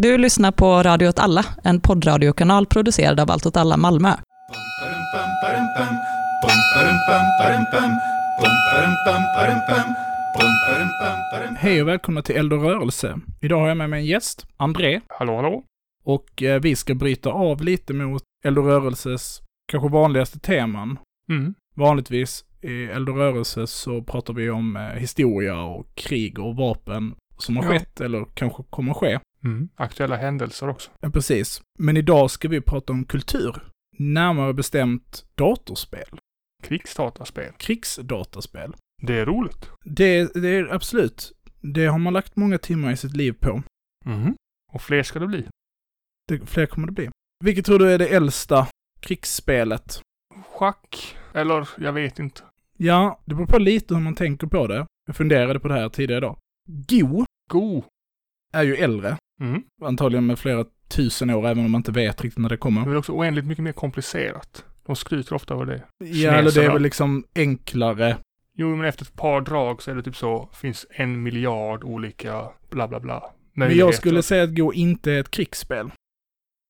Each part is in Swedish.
Du lyssnar på Radio åt alla, en poddradiokanal producerad av Allt åt alla Malmö. Hej och välkomna till Eld och rörelse. Idag har jag med mig en gäst, André, Hallå, hallå? och eh, vi ska bryta av lite mot Eld och rörelses kanske vanligaste teman. Mm. Vanligtvis i Eld och rörelse så pratar vi om eh, historia och krig och vapen som har Ja. skett eller kanske kommer att ske. Mm. Aktuella händelser också. Ja, precis. Men idag ska vi prata om kultur. Närmare bestämt datorspel. Krigsdataspel. Krigsdataspel. Det är roligt. Det, det är absolut. Det har man lagt många timmar i sitt liv på. Mm. Och fler ska det bli. Det, fler kommer det bli. Vilket tror du är det äldsta krigsspelet? Schack? Eller, jag vet inte. Ja, det beror på lite hur man tänker på det. Jag funderade på det här tidigare idag. Go Go. är ju äldre. Mm. Antagligen med flera tusen år, även om man inte vet riktigt när det Det kommer. är också oändligt mycket mer komplicerat. De skryter ofta över det. Ja, eller det är kineserna. väl liksom enklare. Jo, men efter ett par drag så är det typ så, finns en miljard olika bla bla bla. Men jag skulle säga att Go inte är ett krigsspel.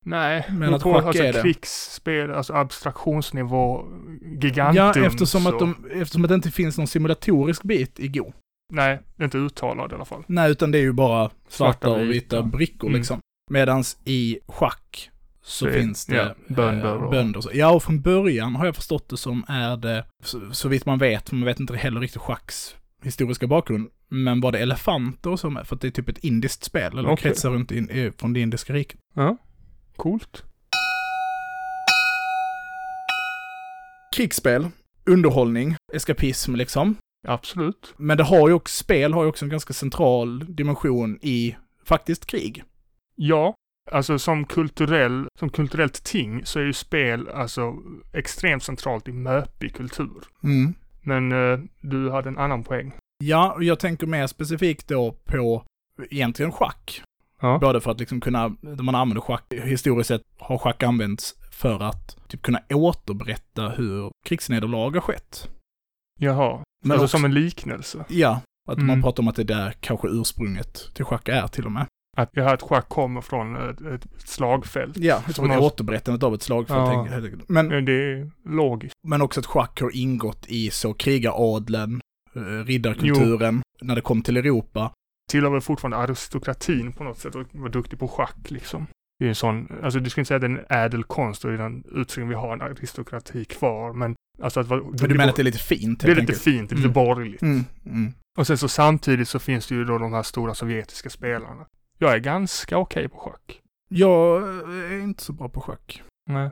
Nej, Men att på alltså, är det. krigsspel, alltså abstraktionsnivå, gigantum. Ja, eftersom att, så- de, eftersom att det inte finns någon simulatorisk bit i Go. Nej, inte uttalad i alla fall. Nej, utan det är ju bara svarta, Svarta och vita brickor Mm. liksom. Medans i schack så Det finns det ja, bönder eh, och- bönder. så. Ja, och från början har jag förstått det som är det, så, så vitt man vet, man vet inte heller riktigt schacks historiska bakgrund, men var det elefanter och så med? För att det är typ ett indiskt spel, eller Okej. kretsar runt in, eh, från det indiska riket. Ja, coolt. Krigsspel, underhållning, eskapism liksom. Absolut. Men det har ju också, spel har ju också en ganska central dimension i faktiskt krig. Ja, alltså som kulturell, som kulturellt ting så är ju spel alltså extremt centralt i möpig kultur. Mm. Men eh, du hade en annan poäng. Ja, och jag tänker mer specifikt då på egentligen schack. Ja. Både för att liksom kunna, man använder schack, historiskt sett har schack använts för att typ kunna återberätta hur krigsnederlag har skett. Jaha. Men alltså också- som en liknelse. Ja, att man Mm. pratar om att det där kanske ursprunget till schack är till och med. Att hör att schack kommer från ett, ett slagfält. Ja, Som det är har- återberättandet av ett slagfält. Ja. Men, Men det är logiskt. men också att schack har ingått i så krigaradeln, eh, riddarkulturen, när det kom till Europa. Tillhör väl fortfarande aristokratin på något sätt och var duktig på schack liksom. Det är en sån, alltså du skulle inte säga att det är en ädel konst och i den utsträckning vi har en aristokrati kvar, men alltså att Men du menar att det är lite fint? det är lite fint, det är lite Mm. borgerligt. Mm, mm. Och sen så samtidigt så finns det ju då de här stora sovjetiska spelarna. Jag är ganska okej på schack. Jag är inte så bra på schack. Nej.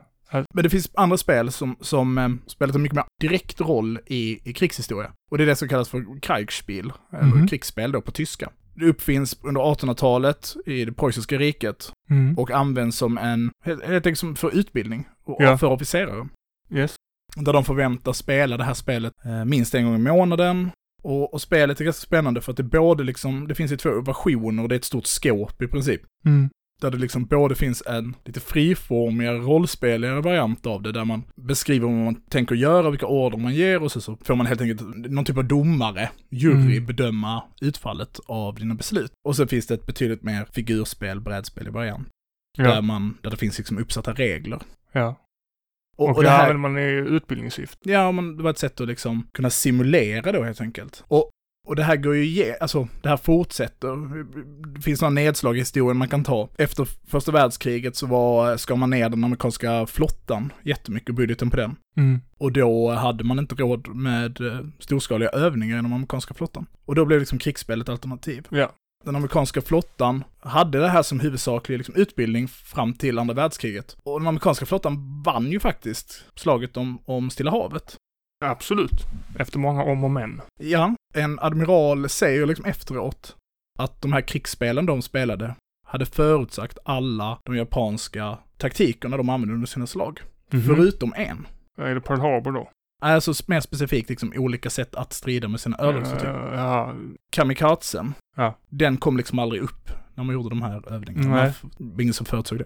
Men det finns andra spel som, som eh, spelat en mycket mer direkt roll i, i krigshistoria. Och det är det som kallas för Kriegspiel, eller Mhm. krigsspel då på tyska. Det uppfinns under 1800-talet i det preussiska riket Mm. och används som en, helt enkelt som för utbildning och Ja. för officerare. Yes. Där de förväntas spela det här spelet eh, minst en gång i månaden. Och, och spelet är ganska spännande för att det både liksom, det finns ju två versioner och det är ett stort skåp i princip. Mm. Där det liksom både finns en lite friformigare, rollspeligare variant av det, där man beskriver vad man tänker göra, vilka order man ger och så, så får man helt enkelt någon typ av domare, jury, Mm. bedöma utfallet av dina beslut. Och så finns det ett betydligt mer figurspel, brädspel i variant, där, Ja. man, där det finns liksom uppsatta regler. ja. Och, Och, och det här, använder man i utbildningssyfte. ja, men det var ett sätt att liksom kunna simulera då helt enkelt. Och, och det här går ju ge, alltså det här fortsätter. Det finns några nedslag i historien man kan ta. Efter första världskriget så var, skar man ner den amerikanska flottan jättemycket, budgeten på den. Mm. Och då hade man inte råd med eh, storskaliga övningar inom amerikanska flottan. Och då blev liksom krigsspel ett alternativ. Ja. Den amerikanska flottan hade det här som huvudsaklig liksom, utbildning fram till andra världskriget. Och den amerikanska flottan vann ju faktiskt slaget om, om Stilla havet. Absolut. Efter många om och men. Ja, en admiral säger liksom efteråt att de här krigsspelen de spelade hade förutsagt alla de japanska taktikerna de använde under sina slag. Mhm. Förutom en. Är det Pearl Harbor då? Alltså mer specifikt liksom olika sätt att strida med sina örlogsfartyg. Ja, ja, Kamikazen, Ja. den kom liksom aldrig upp när man gjorde de här övningarna. Nej. Ingen som förutsåg det.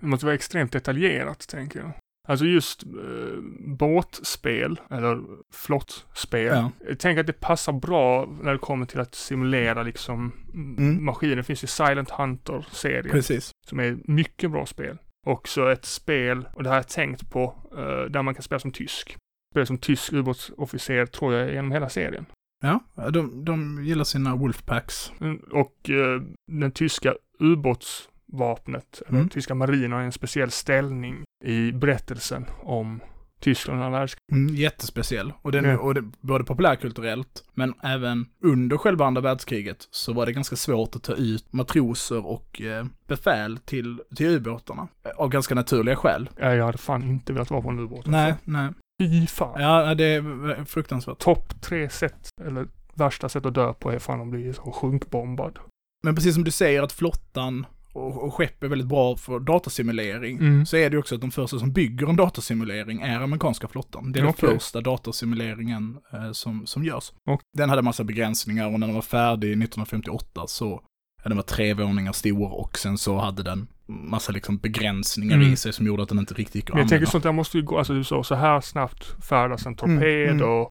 det måste vara extremt detaljerat, tänker jag. Alltså just eh, båtspel, eller flottspel. Ja. Jag tänker att det passar bra när det kommer till att simulera liksom Mm. maskiner. Det finns ju Silent Hunter-serien Precis. som är mycket bra spel. Också ett spel, och det har jag tänkt på, eh, där man kan spela som tysk. Spela som tysk ubåtsofficer tror jag genom hela serien. Ja, de, de gillar sina Wolfpacks. Mm, Och eh, den tyska ubåtsvapnet, eller Mm. tyska marinen har en speciell ställning i berättelsen om Tyskland under världskriget. Mm, jättespeciell. Och den, Ja. och det, både populärkulturellt, men även under själva andra världskriget så var det ganska svårt att ta ut matroser och eh, befäl till, till ubåtarna. Eh, Av ganska naturliga skäl. Ja, Jag hade fan inte velat vara på en ubåt. Nej, alltså. nej. Fy fan. Ja, det är fruktansvärt. Topp tre sätt, eller värsta sätt att dö på är fan att bli så sjunkbombad. Men precis som du säger att flottan och, och skepp är väldigt bra för datasimulering. Mm. Så är det ju också att de första som bygger en datasimulering är amerikanska flottan. Det är Okej. den första datasimuleringen eh, som, som görs. Och- Den hade massa begränsningar och när den var färdig 1958 så den var tre våningar stor och sen så hade den massa liksom begränsningar Mm. i sig som gjorde att den inte riktigt gick att Men jag tänker sånt där måste ju gå, alltså du sa så här snabbt färdas en torped Mm, mm. och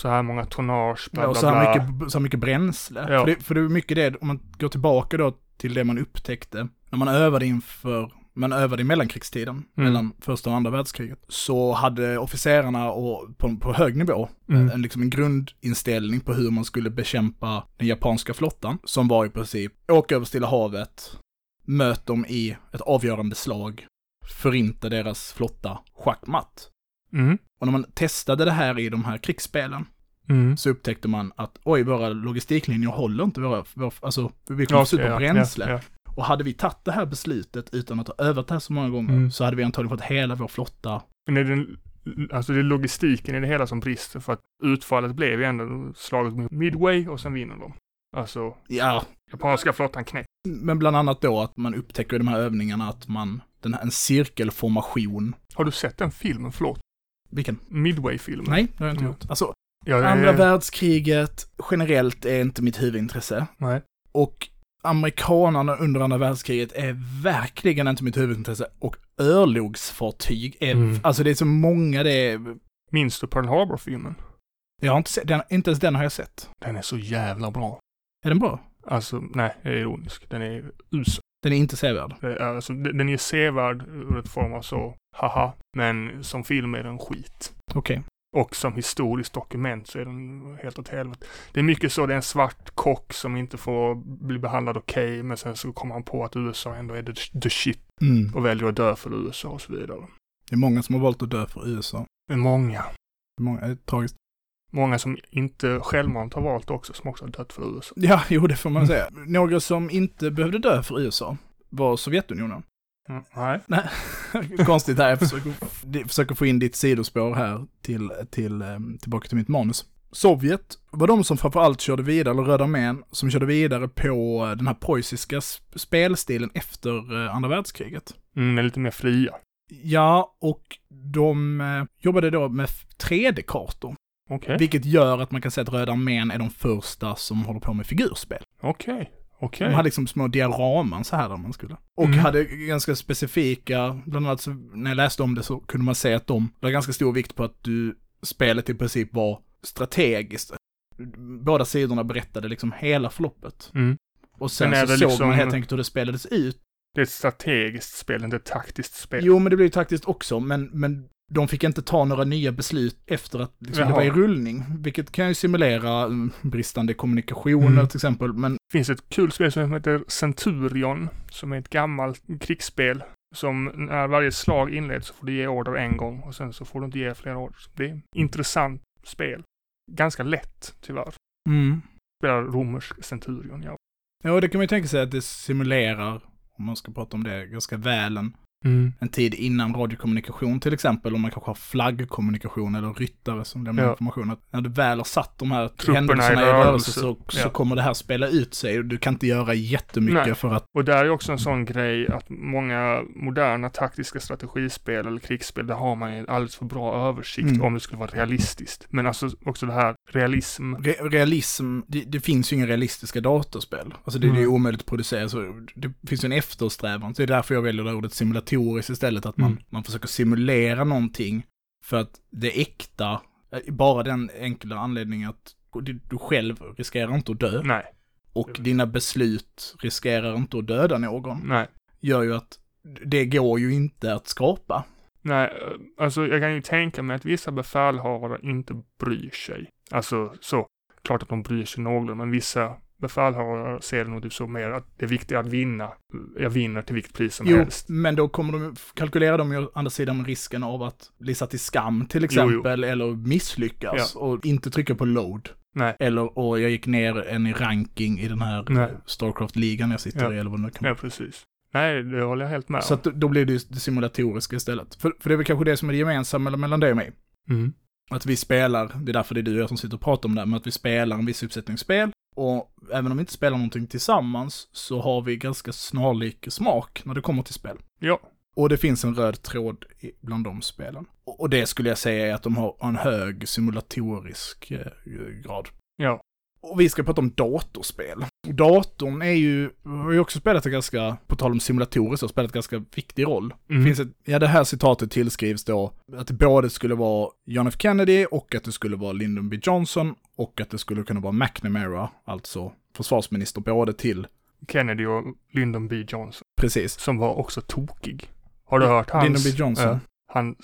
så här många tonnage, bla Ja, bla och så här, mycket, så här mycket bränsle. Ja. För, det, för det är mycket det, om man går tillbaka då till det man upptäckte, när man övade inför, man övade i mellankrigstiden, Mm. mellan första och andra världskriget, så hade officerarna och på, på hög nivå Mm. en, liksom en grundinställning på hur man skulle bekämpa den japanska flottan, som var i princip åka över Stilla havet, möt dem i ett avgörande slag, förinta deras flotta schackmatt. Mm. Och när man testade det här i de här krigsspelen, Mm. så upptäckte man att oj, våra logistiklinjer håller inte, våra, våra, alltså vi kommer okay, på bränsle. ja, ja. Och hade vi tagit det här beslutet utan att ha övat det här så många gånger, Mm. så hade vi antagligen fått hela vår flotta. Men är det, alltså det är logistiken i det hela som brister för att utfallet blev ju ändå slaget med Midway och sen vinner de. Alltså, Ja, japanska flottan knäckt. men bland annat då att man upptäcker i de här övningarna att man, den här, en cirkelformation. Har du sett den filmen? Förlåt. Vilken? Midway-filmen? Nej, det har jag inte Mm. gjort. Alltså, Ja, det är- andra världskriget generellt är inte mitt huvudintresse. Nej. Och amerikanerna under andra världskriget är verkligen inte mitt huvudintresse. Och örlogsfartyg är, Mm. alltså det är så många det är, Minns du Pearl Harbor-filmen? jag har inte sett, den, inte ens den har jag sett. Den är så jävla bra. Är den bra? Alltså, nej, jag är ironisk. Den är usel. Den är inte sevärd. Är- Alltså, den är sevärd ur ett form av så, haha. Men som film är den skit. Okej. Och som historiskt dokument så är den helt åt helvete. Det är mycket så, det är en svart kock som inte får bli behandlad okej, men sen så kommer han på att USA ändå är the, the shit Mm. och väljer att dö för USA och så vidare. Det är många som har valt att dö för USA. Men många, Många, det är tragiskt. många som inte självmant har valt också, som också har dött för USA. Ja, jo det får man säga. Några som inte behövde dö för USA var Sovjetunionen. Mm, nej. Konstigt här, jag försöker, försöker få in ditt sidospår här till, till, eh, tillbaka till mitt manus. Sovjet var de som framförallt körde vidare, eller Röda armén, som körde vidare på den här preussiska sp- spelstilen efter eh, andra världskriget. Mm, lite mer fria. Ja, och de eh, jobbade då med 3D-kartor, Okej, vilket gör att man kan säga att Röda armén är de första som håller på med figurspel. okej, okej. De hade liksom små diagraman så här där man skulle. Och Mm. hade ganska specifika, bland annat så, när jag läste om det så kunde man se att de la ganska stor vikt på att du, spelet i princip var strategiskt. Båda sidorna berättade liksom hela förloppet. Mm. Och sen så det såg liksom- man helt enkelt hur det spelades ut. Det är ett strategiskt spel, inte ett taktiskt spel. Jo, men det blev ju taktiskt också, men, men de fick inte ta några nya beslut efter att liksom, det var i rullning. Vilket kan ju simulera mm, bristande kommunikationer Mm. till exempel, men Det finns ett kul spel som heter Centurion, som är ett gammalt krigsspel. Som när varje slag inleds så får du ge order en gång och sen så får du inte ge fler order. Det är ett intressant spel. Ganska lätt, tyvärr. mm. Spelar romersk Centurion, ja. Ja, det kan man ju tänka sig att det simulerar, om man ska prata om det, ganska väl en, Mm. en tid innan radiokommunikation till exempel, om man kanske har flaggkommunikation eller ryttare som lämnar Ja. information. Att när du väl har satt de här Trupperna händelserna i rörelse så, så Ja. kommer det här spela ut sig och du kan inte göra jättemycket Nej. för att, Och där är också en sån grej att många moderna taktiska strategispel eller krigsspel, där har man ju en alldeles för bra översikt Mm. om det skulle vara realistiskt. Men alltså också det här realism. Re realism, det, det, finns ju inga realistiska datorspel. Alltså det, mm. det är omöjligt att producera, så det finns ju en eftersträvan. Så det är därför jag väljer det ordet simulatoriskt istället, att man, mm. man försöker simulera någonting för att det äkta, bara den enkla anledningen att du själv riskerar inte att dö. Nej. Och dina beslut riskerar inte att döda någon. Nej. Gör ju att det går ju inte att skapa. Nej, alltså jag kan ju tänka mig att vissa befälhavare inte bryr sig. Alltså så, klart att de bryr sig någorlunda, men vissa befälhavare ser det nog typ så mer att det är viktigt att vinna. Jag vinner till vilket pris som jo, helst. men då kommer de, kalkylerar de ju å andra sidan risken av att bli satt i skam till exempel, jo, jo. eller misslyckas ja. och inte trycka på load. Nej. Eller, och jag gick ner en i ranking i den här Starcraft-ligan jag sitter ja. i, eller vad det kan vara. Ja, precis. Nej, det håller jag helt med om. Så att då blir det ju det simulatoriska istället. För, för det är väl kanske det som är det gemensamma mellan dig och mig. Mm. Att vi spelar, det är därför det är du och jag som sitter och pratar om det, men att vi spelar en viss uppsättning spel. Och även om vi inte spelar någonting tillsammans så har vi ganska snarlik smak när det kommer till spel. Ja. Och det finns en röd tråd bland de spelen. Och det skulle jag säga är att de har en hög simulatorisk eh, grad. Ja. Och vi ska prata om datorspel. Datorn är ju, har ju också spelat en ganska, på tal om simulatorer, så spelat en ganska viktig roll. Mm. Finns ett, ja det här citatet tillskrivs då att det både skulle vara John F Kennedy och att det skulle vara Lyndon B Johnson och att det skulle kunna vara McNamara, alltså försvarsminister både till Kennedy och Lyndon B Johnson. Precis. Som var också tokig. Har du hört hans? Lyndon B Johnson. Äh, han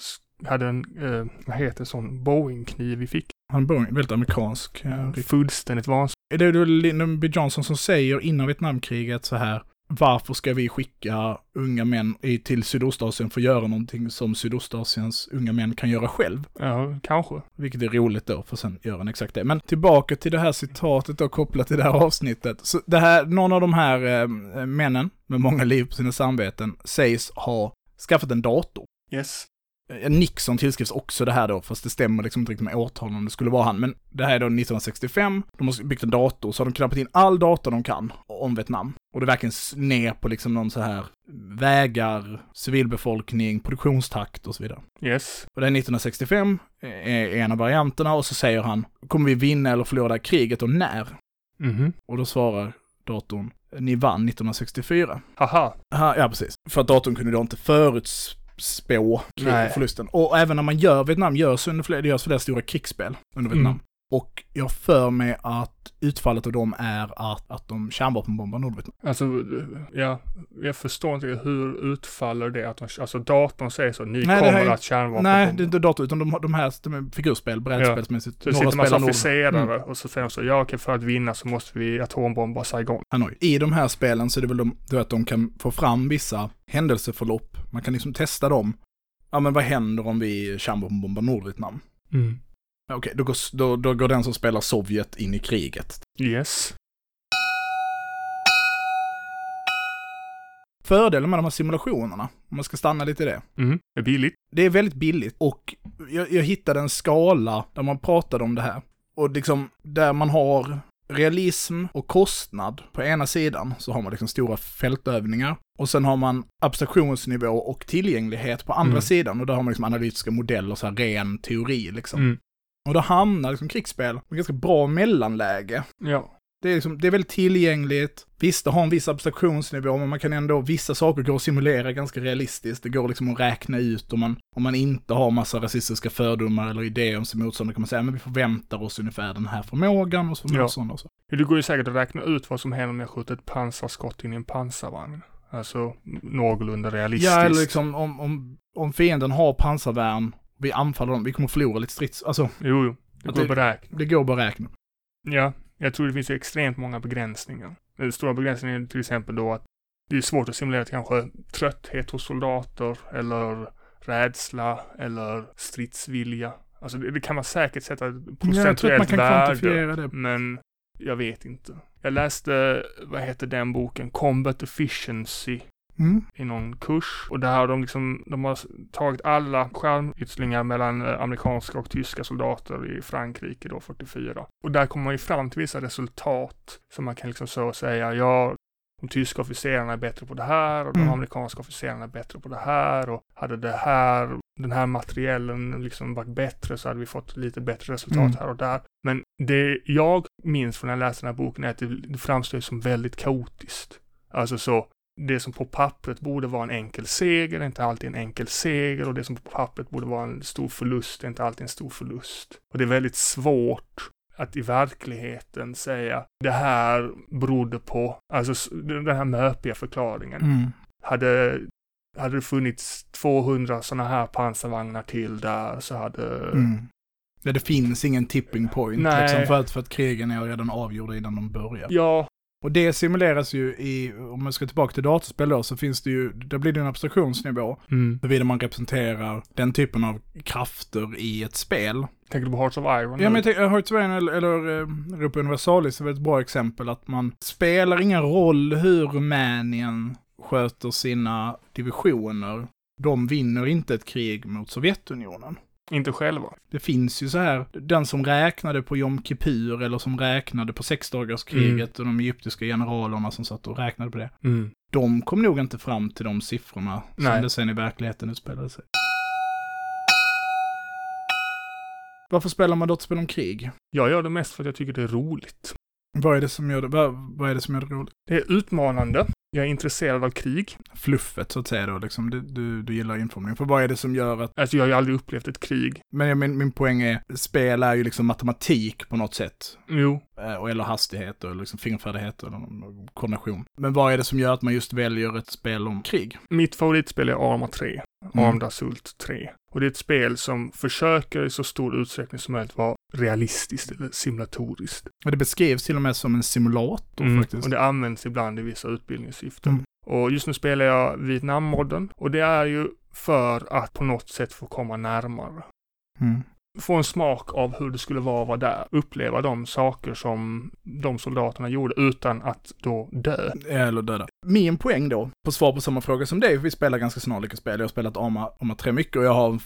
hade en, eh, vad heter sån, Boeing-kniv vi fick. Han är väldigt amerikansk. Ja, fullständigt vansinnigt. Är det då Lyndon B Johnson som säger innan Vietnamkriget så här, varför ska vi skicka unga män till Sydostasien för att göra någonting som Sydostasiens unga män kan göra själv? Ja, kanske. Vilket är roligt då, för sen gör han exakt det. Men tillbaka till det här citatet då kopplat till det här avsnittet. Så det här, någon av de här eh, männen med många liv på sina samveten sägs ha skaffat en dator. Yes. Eh, Nixon tillskrivs också det här då, fast det stämmer liksom inte riktigt med årtalen om det skulle vara han. Men det här är då 1965, de har byggt en dator, så har de knappat in all data de kan om Vietnam. Och det är verkligen ner på liksom någon så här vägar, civilbefolkning, produktionstakt och så vidare. Yes. Och det är 1965, är en av varianterna, och så säger han, kommer vi vinna eller förlora kriget och när? Mhm. Och då svarar datorn, ni vann 1964. Haha. Aha, ja, precis. För att datorn kunde då inte förutspå spå förlusten. Och även när man gör Vietnam flera, det görs flera stora krigsspel under Vietnam. Mm. Och jag för mig att utfallet av dem är att, att de kärnvapenbombar Nordvietnam. Alltså, ja, jag förstår inte hur utfaller det att de, alltså datorn säger så, ni nej, kommer här, att kärnvapenbomba. Nej, det är inte dator, utan de, de här de är figurspel, brädspelsmässigt. Ja. Så sitter massa officerare mm. och så säger de så, ja okej, för att vinna så måste vi atombomba Saigon. Hanoi. I de här spelen så är det väl de, du vet, att de kan få fram vissa händelseförlopp. Man kan liksom testa dem. Ja, men vad händer om vi kärnvapenbombar Nordvietnam? Mm. Okej, okay, då, går, då, då går den som spelar Sovjet in i kriget. Yes. Fördelen med de här simulationerna, om man ska stanna lite i det. Mm, det är billigt. Det är väldigt billigt och jag, jag hittade en skala där man pratade om det här. Och liksom, där man har realism och kostnad på ena sidan så har man liksom stora fältövningar. Och sen har man abstraktionsnivå och tillgänglighet på andra mm. sidan och där har man liksom analytiska modeller, så här ren teori liksom. Mm. Och då hamnar liksom krigsspel på ganska bra mellanläge. Ja. Det är, liksom, det är väldigt tillgängligt. Visst, det har en viss abstraktionsnivå, men man kan ändå, vissa saker går att simulera ganska realistiskt. Det går liksom att räkna ut om man, om man inte har massa rasistiska fördomar eller idéer om sin motståndare kan man säga, men vi förväntar oss ungefär den här förmågan och så. Ja. Och så. Det går ju säkert att räkna ut vad som händer om jag skjuter ett pansarskott in i en pansarvagn. Alltså någorlunda realistiskt. Ja, eller liksom om, om, om fienden har pansarvärn vi anfaller dem, vi kommer förlora lite strids... Alltså... Jo, jo. Det går att beräkna. Det går beräkna. Ja, jag tror det finns extremt många begränsningar. Den stora begränsningen är till exempel då att det är svårt att simulera kanske trötthet hos soldater eller rädsla eller stridsvilja. Alltså det, det kan man säkert sätta ett procentuellt värde. Det. Men jag vet inte. Jag läste, vad heter den boken, Combat Efficiency mm. i någon kurs. Och där har de liksom, de har tagit alla skärmytslingar mellan eh, amerikanska och tyska soldater i Frankrike då 44. Och där kommer man ju fram till vissa resultat som man kan liksom så säga, ja, de tyska officerarna är bättre på det här och de mm. amerikanska officerarna är bättre på det här och hade det här den här materiellen liksom varit bättre så hade vi fått lite bättre resultat Mm. här och där. Men det jag minns från när jag läste den här boken är att det, det framstår som väldigt kaotiskt. Alltså så, det som på pappret borde vara en enkel seger är inte alltid en enkel seger och det som på pappret borde vara en stor förlust är inte alltid en stor förlust. Och det är väldigt svårt att i verkligheten säga det här berodde på, alltså den här möpiga förklaringen. Mm. Hade, hade det funnits 200 sådana här pansarvagnar till där så hade... Mm. Ja, det finns ingen tipping point Nej. liksom, för, att, för att krigen är redan avgjorda innan de börjar. Ja, Och det simuleras ju i, om man ska tillbaka till datorspel då, så finns det ju, där blir det en abstraktionsnivå, mm. huruvida man representerar den typen av krafter i ett spel. tänker du på Hearts of Iron? Ja, men jag tänker, Hearts of Iron eller, eller Europa Universalis är väl ett bra exempel att man spelar ingen roll hur Rumänien sköter sina divisioner. De vinner inte ett krig mot Sovjetunionen. Inte själva. Det finns ju så här, den som räknade på Jom Kippur eller som räknade på sexdagarskriget och de egyptiska generalerna som satt och räknade på det. Mm. De kom nog inte fram till de siffrorna som Nej. det sen i verkligheten utspelade sig. Varför spelar man dataspel om krig? Jag gör det mest för att jag tycker det är roligt. Vad är det som gör det, vad, vad är det, som gör det roligt? Det är utmanande. Jag är intresserad av krig. Fluffet så att säga då, liksom. Du, du, du gillar informning. För vad är det som gör att, Alltså jag har ju aldrig upplevt ett krig. men min, min poäng är, spel är ju liksom matematik på något sätt. Jo. Eh, Eller hastighet och liksom fingerfärdighet eller någon koordination. Men vad är det som gör att man just väljer ett spel om krig? Mitt favoritspel är Arma 3. Mm. Armed Assault 3. Och det är ett spel som försöker i så stor utsträckning som möjligt vara realistiskt eller simulatoriskt. Och det beskrivs till och med som en simulator Mm. faktiskt. Och det används ibland i vissa utbildningssyften. Mm. Och just nu spelar jag Vietnammodden. Och det är ju för att på något sätt få komma närmare. Mm. Få en smak av hur det skulle vara att vara där. Uppleva de saker som de soldaterna gjorde utan att då dö. Eller döda. Min poäng då, på svar på samma fråga som dig, för vi spelar ganska snarlika spel. Jag har spelat Arma, Arma 3 mycket och jag har,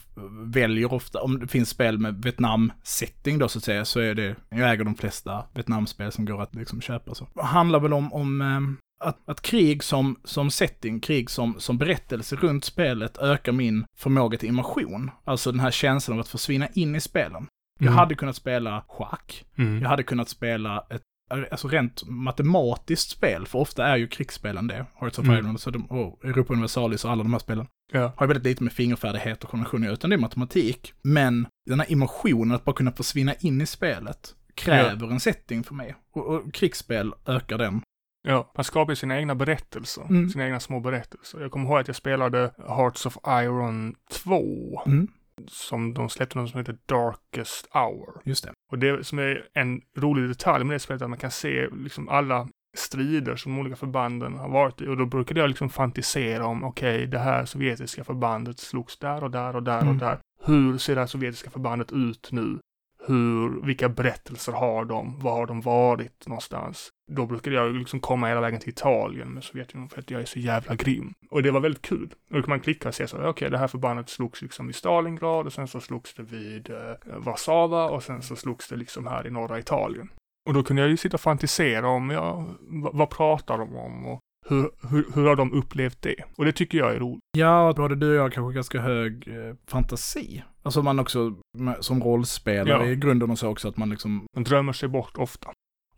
väljer ofta, om det finns spel med Vietnam-setting då så att säga, så är det, jag äger de flesta Vietnam-spel som går att liksom köpa så. Det handlar väl om, om ehm, att, att krig som, som setting, krig som, som berättelse runt spelet ökar min förmåga till immersion. Alltså den här känslan av att försvinna in i spelen. Jag Mm. hade kunnat spela schack, Mm. jag hade kunnat spela ett Alltså rent matematiskt spel, för ofta är ju krigsspelen det. Hearts of Mm. Iron de, och Europa Universalis och alla de här spelen. Ja. Har väldigt lite med fingerfärdighet och göra, utan det är matematik. Men den här emotionen, att bara kunna försvinna in i spelet, kräver en setting för mig. Och, och krigsspel ökar den. Ja, man skapar ju sina egna berättelser. Mm. Sina egna små berättelser. Jag kommer ihåg att jag spelade Hearts of Iron 2. Mm, Som de släppte något som heter Darkest Hour. just det. Och det som är en rolig detalj med det spelet är att man kan se liksom alla strider som de olika förbanden har varit i. Och då brukade jag liksom fantisera om, okej, det här sovjetiska förbandet slogs där och där och där Mm. och där. Hur ser det här sovjetiska förbandet ut nu? Hur, vilka berättelser har de? Var har de varit någonstans? Då brukade jag liksom komma hela vägen till Italien med Sovjetunionen för att jag är så jävla grym. Och det var väldigt kul. Och då kan man klicka och se så, okej, det här förbandet slogs liksom vid Stalingrad och sen så slogs det vid eh, Warszawa och sen så slogs det liksom här i norra Italien. Och då kunde jag ju sitta och fantisera om, ja, vad, vad pratar de om och hur, hur, hur har de upplevt det? Och det tycker jag är roligt. Ja, både du och jag har kanske ganska hög eh, fantasi. Alltså man också, som rollspelare Ja. i grunden och så också, att man liksom Man drömmer sig bort ofta.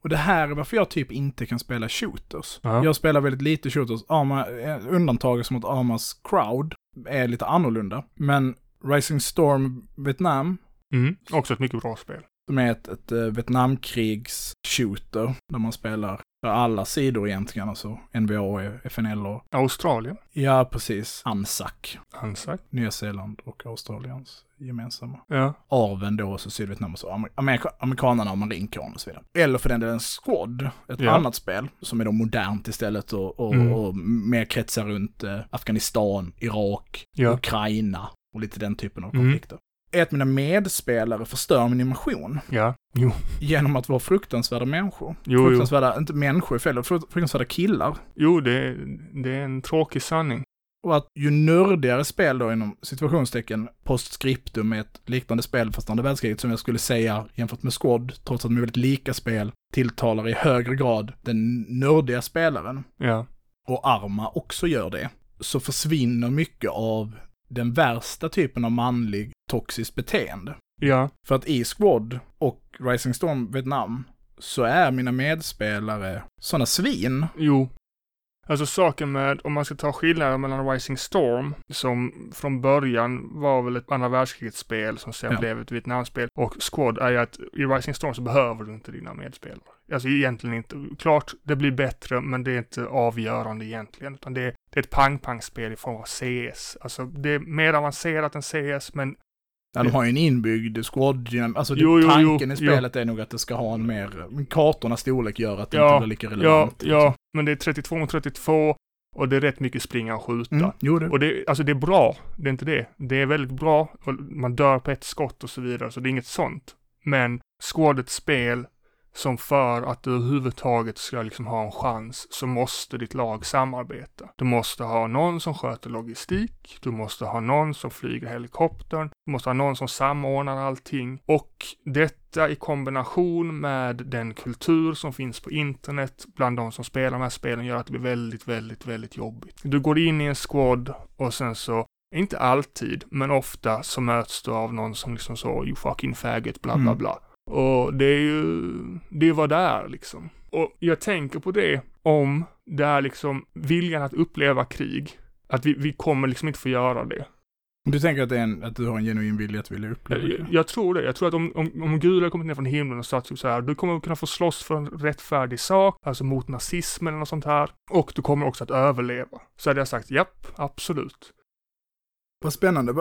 Och det här är varför jag typ inte kan spela shooters. Ja. Jag spelar väldigt lite shooters. Arma, eh, undantaget som att Armas crowd är lite annorlunda. Men Rising Storm Vietnam, Mm. Också ett mycket bra spel. Som är ett, ett eh, Vietnamkrigs-shooter, där man spelar för alla sidor egentligen, alltså NVA FNL och, Australien. ja precis, ANZAC, Ansak. Nya Zeeland och Australiens gemensamma. Ja. Arven då, så Sydvietnam och så, Amer- Amerika, amerikanerna och marinkåren och så vidare. Eller för den delen Squad, ett Ja. annat spel som är då modernt istället och, och, Mm. och mer kretsar runt eh, Afghanistan, Irak, Ja. Ukraina och lite den typen av Mm. konflikter. Är att mina medspelare förstör min immersion Ja. Jo. genom att vara fruktansvärda människor. Jo, jo. fruktansvärda, inte människor fel, fru- fruktansvärda killar. Jo, det, det är en tråkig sanning. Och att ju nördigare spel då inom situationstecken postscriptum med ett liknande spel fast andra världskriget som jag skulle säga jämfört med Squad, trots att de är väldigt lika spel, tilltalar i högre grad den nördiga spelaren. Ja. Och Arma också gör det. Så försvinner mycket av den värsta typen av manlig toxiskt beteende. Ja, För att i Squad och Rising Storm Vietnam så är mina medspelare sådana svin. jo. Alltså saken med, om man ska ta skillnaden mellan Rising Storm, som från början var väl ett andra världskrigets-spel som sen Ja. blev ett Vietnamspel, och Squad är ju att i Rising Storm så behöver du inte dina medspelare. Alltså egentligen inte. Klart, det blir bättre, men det är inte avgörande egentligen, utan det är, det är ett pang-pang-spel i form av CS. Alltså det är mer avancerat än CS, men Ja, de har ju en inbyggd squad alltså det- Jo, jo, tanken jo, i spelet är nog att det ska ha en mer, kartornas storlek gör att det Ja, inte blir lika ja, relevant. liksom. ja, men det är 32 mot 32 och det är rätt mycket springa och skjuta. Mm, jo, det. Och det, alltså det är bra, det är inte det. Det är väldigt bra, och man dör på ett skott och så vidare, så det är inget sånt. Men squadets spel som för att du överhuvudtaget ska liksom ha en chans så måste ditt lag samarbeta. Du måste ha någon som sköter logistik, du måste ha någon som flyger helikoptern, du måste ha någon som samordnar allting och detta i kombination med den kultur som finns på internet bland de som spelar de här spelen gör att det blir väldigt, väldigt, väldigt jobbigt. Du går in i en squad och sen så inte alltid, men ofta så möts du av någon som liksom så, you fucking faggot, bla bla Mm. Och det är ju, det är vad det är liksom. Och jag tänker på det om det är liksom viljan att uppleva krig. Att vi, vi kommer liksom inte få göra det. Du tänker att, en, att du har en genuin vilja att vilja uppleva Jag, det? jag tror det. Jag tror att om, om, om Gud hade kommit ner från himlen och sagt typ så här, du kommer kunna få slåss för en rättfärdig sak, alltså mot nazismen eller något sånt här, och du kommer också att överleva. Så hade jag sagt, japp, absolut. Vad spännande,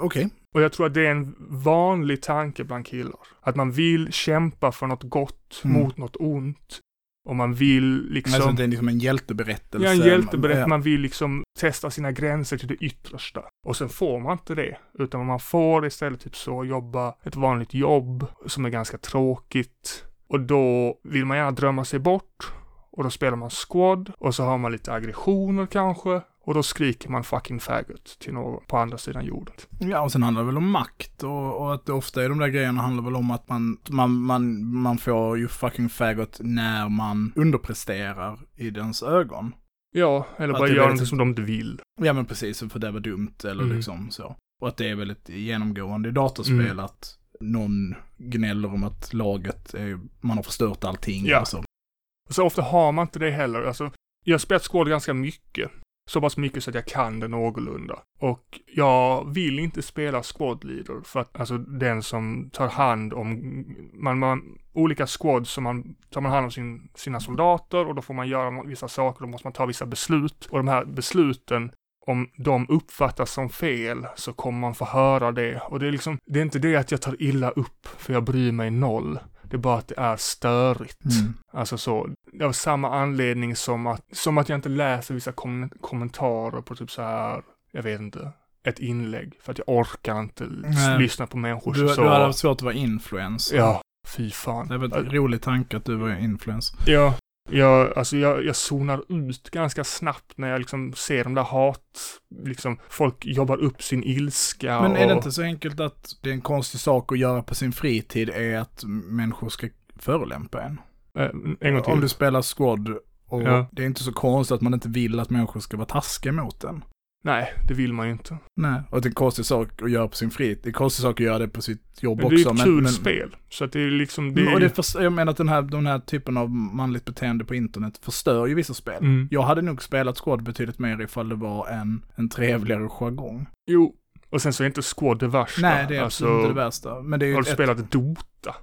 okej. Och jag tror att det är en vanlig tanke bland killar. Att man vill kämpa för något gott Mm. mot något ont. Och man vill liksom... Alltså det är liksom en hjälteberättelse. Ja, en hjälteberättelse. Ja. Man vill liksom testa sina gränser till det yttersta. Och sen får man inte det. Utan man får istället typ så jobba ett vanligt jobb som är ganska tråkigt. Och då vill man gärna drömma sig bort. Och då spelar man squad. Och så har man lite aggressioner kanske. Och då skriker man fucking faggot till någon på andra sidan jorden. Ja, och sen handlar det väl om makt och, och att det ofta är de där grejerna handlar väl om att man, man, man, man får ju fucking faggot när man underpresterar i dens ögon. Ja, eller Att bara gör väldigt- något som de inte vill. Ja men precis, för det var dumt eller Mm. liksom så. Och att det är väldigt genomgående i dataspel Mm. att någon gnäller om att laget, är, man har förstört allting. Ja. Alltså. Så ofta har man inte det heller. Alltså, jag har spelat Squad ganska mycket. Så pass mycket så att jag kan det någorlunda. Och jag vill inte spela Squad Leader för att, alltså den som tar hand om, man, man, olika squads som man, tar man hand om sin, sina soldater och då får man göra vissa saker, då måste man ta vissa beslut. Och de här besluten, om de uppfattas som fel så kommer man få höra det. Och det är liksom, det är inte det att jag tar illa upp för jag bryr mig noll. Det är bara att det är störigt. Mm. Alltså så, av samma anledning som att, som att jag inte läser vissa kom kommentarer på typ så här, jag vet inte, ett inlägg. För att jag orkar inte Nej. lyssna på människor Du, så. du hade haft svårt att vara influencer. Ja, fy fan. Det var en rolig tanke att du var influencer. Ja, jag, alltså jag, jag zonar ut ganska snabbt när jag liksom ser de där hat, liksom folk jobbar upp sin ilska Men är det och, inte så enkelt att det är en konstig sak att göra på sin fritid är att människor ska förolämpa en? Eh, en gång till. Om du spelar squad och Ja. det är inte så konstigt att man inte vill att människor ska vara taskiga mot en. Nej, det vill man ju inte. Nej, och det är en konstig sak att göra på sin fritid. Det är en konstig sak att göra det på sitt jobb Men det är också. ett kul spel. Så att det är liksom, det är och det förstör, jag menar att den här, den här typen av manligt beteende på internet förstör ju vissa spel. Mm. Jag hade nog spelat squad betydligt mer ifall det var en, en trevligare jargong. Jo, och sen så är inte Squad det värsta. Nej, det är alltså, absolut inte det värsta. Men det är ju Har du ett, spelat Dota?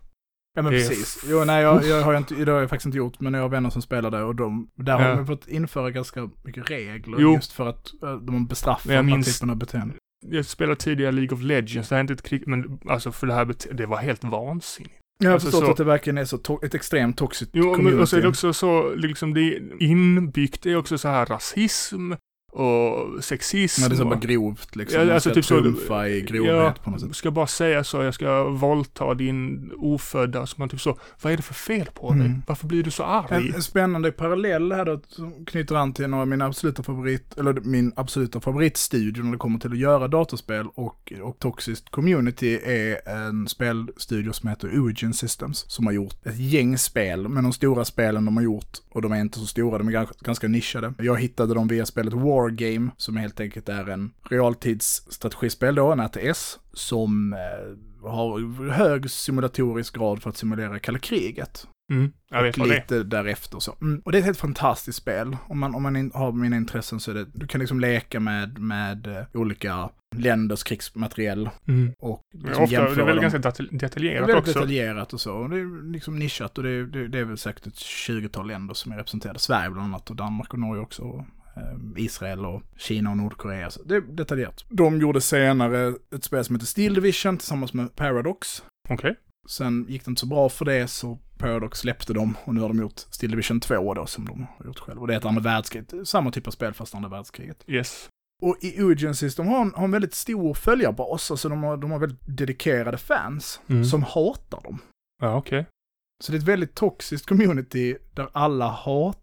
Ja men Det precis. Jo nej jag, jag har ju inte, det har jag faktiskt inte gjort, men jag har vänner som spelar det och de, där har Ja. de fått införa ganska mycket regler Jo. just för att eh, de bestraffar jag den minns- typen av beteende. Jag spelade tidigare League of Legends, det här är inte ett krig, men alltså för det här det var helt vansinnigt. Jag har Alltså, förstått så- att det verkligen är så ett extremt toxiskt Jo, men och så är det också så, liksom det inbyggt, det är också så här rasism och sexism. Ja, det är så bara grovt liksom. Ja, alltså ska typ så- trumfa i grovhet Ja, på något sätt. ska bara säga så, jag ska våldta din ofödda, så man typ så, vad är det för fel på dig? Mm. Varför blir du så arg? En, spännande parallell här då, som knyter an till några av mina absoluta favorit, eller min absoluta favoritstudio när det kommer till att göra datorspel och, och toxiskt community är en spelstudio som heter Origin Systems, som har gjort ett gäng spel, men de stora spelen de har gjort, och de är inte så stora, de är ganska, nischade. Jag hittade dem via spelet Wargame, som helt enkelt är en realtidsstrategispel då, en RTS, som eh, har hög simulatorisk grad för att simulera kalla kriget. Mm. Jag vet och vad det är. lite därefter så. Mm. Och det är ett helt fantastiskt spel. Om man, om man in, har mina intressen så är det, du kan liksom leka med, med eh, olika länders krigsmateriel Mm. och liksom ofta, det är väl dem. ganska detal- Det är detaljerat väldigt också. detaljerat och så. Och det är liksom nischat och det är, det är väl säkert ett 20-tal länder som är representerade. Sverige bland annat och Danmark och Norge också. Eh, Israel och Kina och Nordkorea. Så det är detaljerat. De gjorde senare ett spel som heter Steel Division tillsammans med Paradox. Okej. Sen gick det inte så bra för det så Paradox släppte dem och nu har de gjort Steel Division 2 då som de har gjort själva. Och det är ett andra världskriget. Samma typ av spel fast andra världskriget. Yes. Och i Urgencies, de har en, har en väldigt stor följarbas. Alltså de har, de har väldigt dedikerade fans Mm. som hatar dem. Ja, okej. Så det är ett väldigt toxiskt community där alla hatar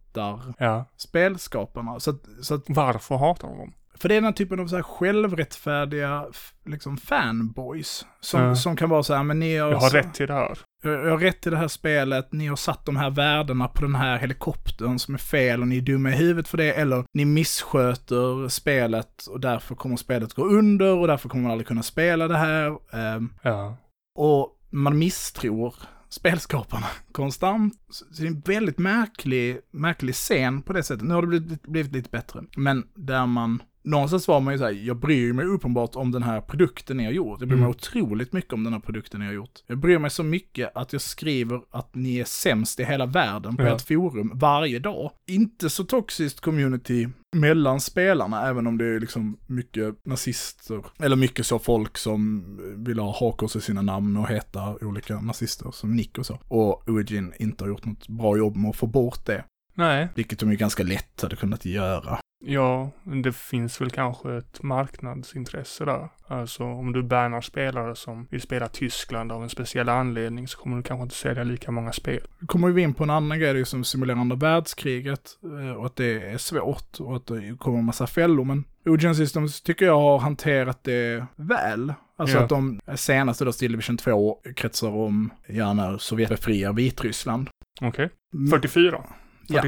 Ja. spelskaparna. Så att, så att, Varför hatar de dem? för det är den typen av så här självrättfärdiga liksom fanboys. Som, Ja. som kan vara så här, men ni har... Jag har rätt till det här. Jag jag har rätt till det här spelet, ni har satt de här värdena på den här helikoptern som är fel och ni är dumma i huvudet för det, eller ni missköter spelet och därför kommer spelet gå under och därför kommer man aldrig kunna spela det här. Ehm, Ja. och man misstror spelskaparna konstant. Så det är en väldigt märklig, märklig scen på det sättet. Nu har det blivit, blivit lite bättre. Men där man, någonstans var man ju såhär, jag bryr mig uppenbart om den här produkten ni har gjort. Jag bryr mig Mm. otroligt mycket om den här produkten ni har gjort. Jag bryr mig så mycket att jag skriver att ni är sämst i hela världen på Ja. ett forum varje dag. Inte så toxiskt community mellan spelarna, även om det är liksom mycket nazister, eller mycket så folk som vill ha hakors i sina namn och heta olika nazister som Nick och så. Och Origin inte har gjort något bra jobb med att få bort det, Nej. vilket de ju ganska lätt hade kunnat göra. Ja, det finns väl kanske ett marknadsintresse där. Alltså om du bannar spelare som vill spela Tyskland av en speciell anledning så kommer du kanske inte sälja lika många spel. Nu kommer vi in på en annan grej, det är som simulerar andra världskriget eh, och att det är svårt och att det kommer en massa fällor. Men Ogen Systems tycker jag har hanterat det väl. Alltså Ja. att de senaste då, Steel Division 2, kretsar om, ja, när Sovjet befriar Vitryssland. Okej. Mm. 44. Ja.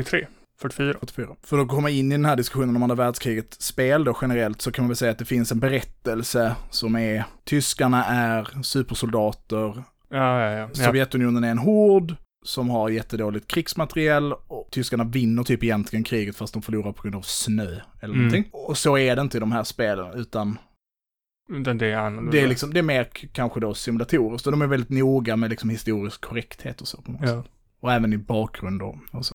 43. 44. 44. För att komma in i den här diskussionen om andra världskriget spel då generellt så kan man väl säga att det finns en berättelse som är tyskarna är supersoldater, Ja, ja, ja. Sovjetunionen är en hord som har jättedåligt krigsmateriel och tyskarna vinner typ egentligen kriget fast de förlorar på grund av snö eller Mm. någonting. Och så är det inte i de här spelen utan det är det är liksom, det är mer kanske då simulatoriskt och de är väldigt noga med liksom historisk korrekthet och så på något Ja. sätt. Och även i bakgrund och, och så.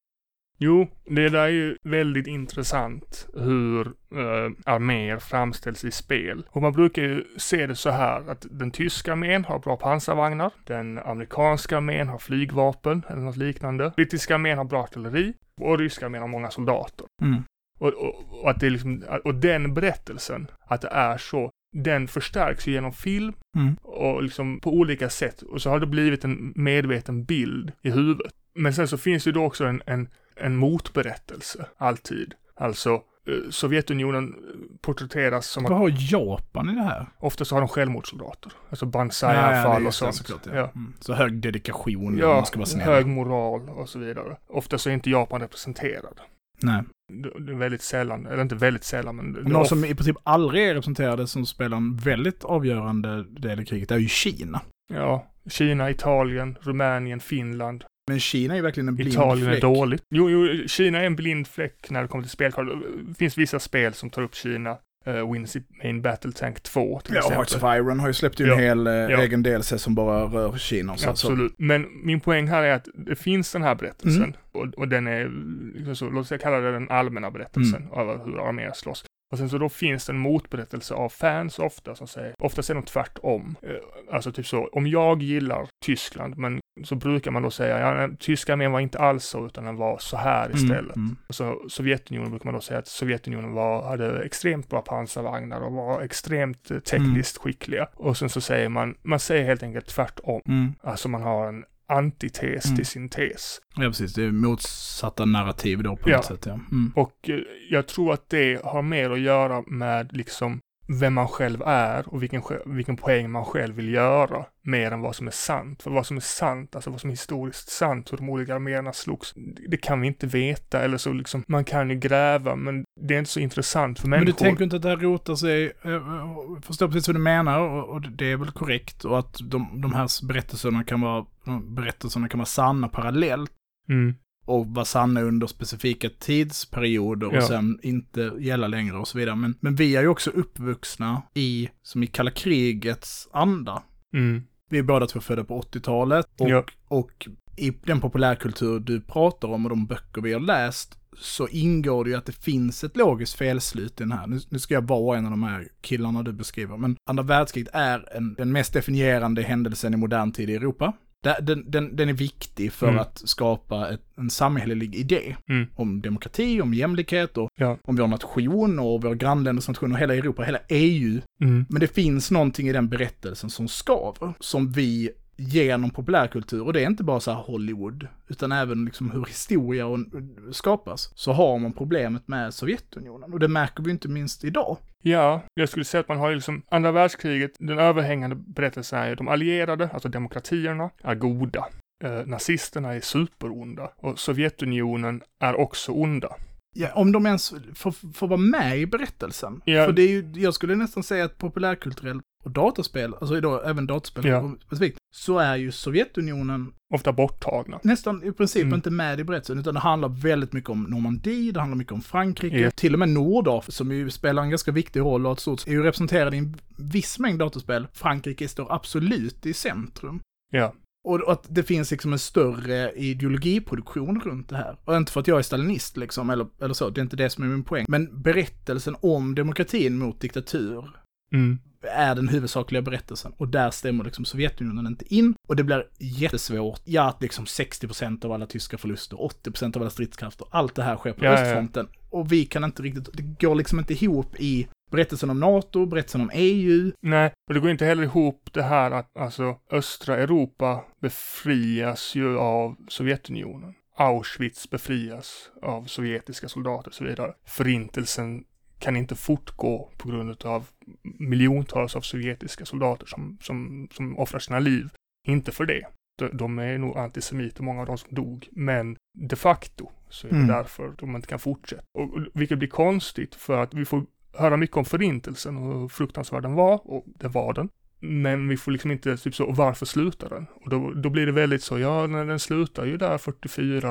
Jo, det där är ju väldigt intressant hur uh, arméer framställs i spel. Och man brukar ju se det så här att den tyska armén har bra pansarvagnar, den amerikanska armén har flygvapen eller något liknande, brittiska armén har bra artilleri och ryska armén har många soldater. Mm. Och, och, och att det är liksom, och den berättelsen, att det är så, den förstärks ju genom film Mm. och liksom på olika sätt. Och så har det blivit en medveten bild i huvudet. Men sen så finns det ju då också en, en, en motberättelse, alltid. Alltså, eh, Sovjetunionen eh, porträtteras som Vad har Japan i det här? ofta så har de självmordssoldater. Alltså Ja, Banzai-anfall är och sånt. såklart, ja. Ja. Mm. Så hög dedikation, Ja, man ska vara snäll. hög moral och så vidare. Ofta så är inte Japan representerad. Nej. Det är väldigt sällan, eller inte väldigt sällan, men Någon of- som i princip aldrig är representerade som spelar en väldigt avgörande del i kriget är ju Kina. Ja, Kina, Italien, Rumänien, Finland. Men Kina är ju verkligen en blind Italien fläck. är dåligt. Jo, jo, Kina är en blind fläck när det kommer till spelkort. Det finns vissa spel som tar upp Kina. Uh, Wins Main Battle Tank 2 till Ja, exempel. Hearts of Iron har ju släppt ju Ja. en hel eh, Ja. egen DLC som bara rör Kina. och Så, Absolut. Men min poäng här är att det finns den här berättelsen. Mm. Och, och den är, liksom så, låt oss kalla det den allmänna berättelsen Mm. över hur arméer slåss. Och sen så då finns det en motberättelse av fans ofta som säger, oftast är de tvärtom. Eh, Alltså typ så, om jag gillar Tyskland, men så brukar man då säga, ja, tyska armén var inte alls så, utan den var så här så. istället. Mm, mm. Så Sovjetunionen brukar man då säga att Sovjetunionen var, hade extremt bra pansarvagnar och var extremt eh, tekniskt skickliga. Och sen så säger man, man säger helt enkelt tvärtom. Mm. Alltså man har en antites Mm. till sin tes. Ja, precis. Det är motsatta narrativ då på Ja. något sätt. Ja. Mm. Och eh, jag tror att det har mer att göra med liksom vem man själv är och vilken, vilken poäng man själv vill göra mer än vad som är sant. För vad som är sant, alltså vad som är historiskt sant, hur de olika arméerna slogs, det kan vi inte veta eller så liksom, man kan ju gräva men det är inte så intressant för människor. Men du tänker inte att det här rotar sig, jag förstår precis vad du menar och det är väl korrekt och att de, de här berättelserna kan vara, berättelserna kan vara sanna parallellt. Mm och vara sanna under specifika tidsperioder och ja. sen inte gälla längre och så vidare. Men, men vi är ju också uppvuxna i, som i kalla krigets anda. Mm. Vi är båda två födda på 80-talet och, ja. och i den populärkultur du pratar om och de böcker vi har läst så ingår det ju att det finns ett logiskt felslut i den här. Nu, nu ska jag vara en av de här killarna du beskriver, men andra världskriget är en, den mest definierande händelsen i modern tid i Europa. Den, den, den är viktig för mm. att skapa ett, en samhällelig idé mm. om demokrati, om jämlikhet och ja. om vår nation och våra grannländers nation och hela Europa, hela EU. Mm. Men det finns någonting i den berättelsen som skaver, som vi genom populärkultur, och det är inte bara så Hollywood, utan även liksom hur historia skapas, så har man problemet med Sovjetunionen. Och det märker vi inte minst idag. Ja, jag skulle säga att man har ju liksom andra världskriget, den överhängande berättelsen är ju de allierade, alltså demokratierna, är goda. Eh, nazisterna är superonda och Sovjetunionen är också onda. Ja, om de ens får, får vara med i berättelsen. Ja. För det är ju, jag skulle nästan säga att populärkulturellt och dataspel, alltså idag även dataspel ja. specifikt, så är ju Sovjetunionen ofta borttagna. Nästan i princip mm. inte med i berättelsen, utan det handlar väldigt mycket om Normandie, det handlar mycket om Frankrike, yeah. till och med Nordafrika som ju spelar en ganska viktig roll och ett stort, är ju representerad i en viss mängd dataspel. Frankrike står absolut i centrum. Ja. Och att det finns liksom en större ideologiproduktion runt det här. Och inte för att jag är stalinist liksom, eller, eller så, det är inte det som är min poäng. Men berättelsen om demokratin mot diktatur mm är den huvudsakliga berättelsen. Och där stämmer liksom Sovjetunionen inte in. Och det blir jättesvårt. Ja, att liksom 60% av alla tyska förluster, 80% av alla stridskrafter, allt det här sker på ja, östfronten. Ja. Och vi kan inte riktigt, det går liksom inte ihop i berättelsen om NATO, berättelsen om EU. Nej, och det går inte heller ihop det här att alltså östra Europa befrias ju av Sovjetunionen. Auschwitz befrias av sovjetiska soldater och så vidare. Förintelsen kan inte fortgå på grund av miljontals av sovjetiska soldater som, som, som offrar sina liv. Inte för det. De, de är nog antisemiter, många av de som dog. Men de facto så är det mm. därför de inte kan fortsätta. Och, vilket blir konstigt för att vi får höra mycket om förintelsen och hur fruktansvärd den var, och det var den. Men vi får liksom inte, typ så, varför slutar den? Och då, då blir det väldigt så, ja, när den slutar ju där 44,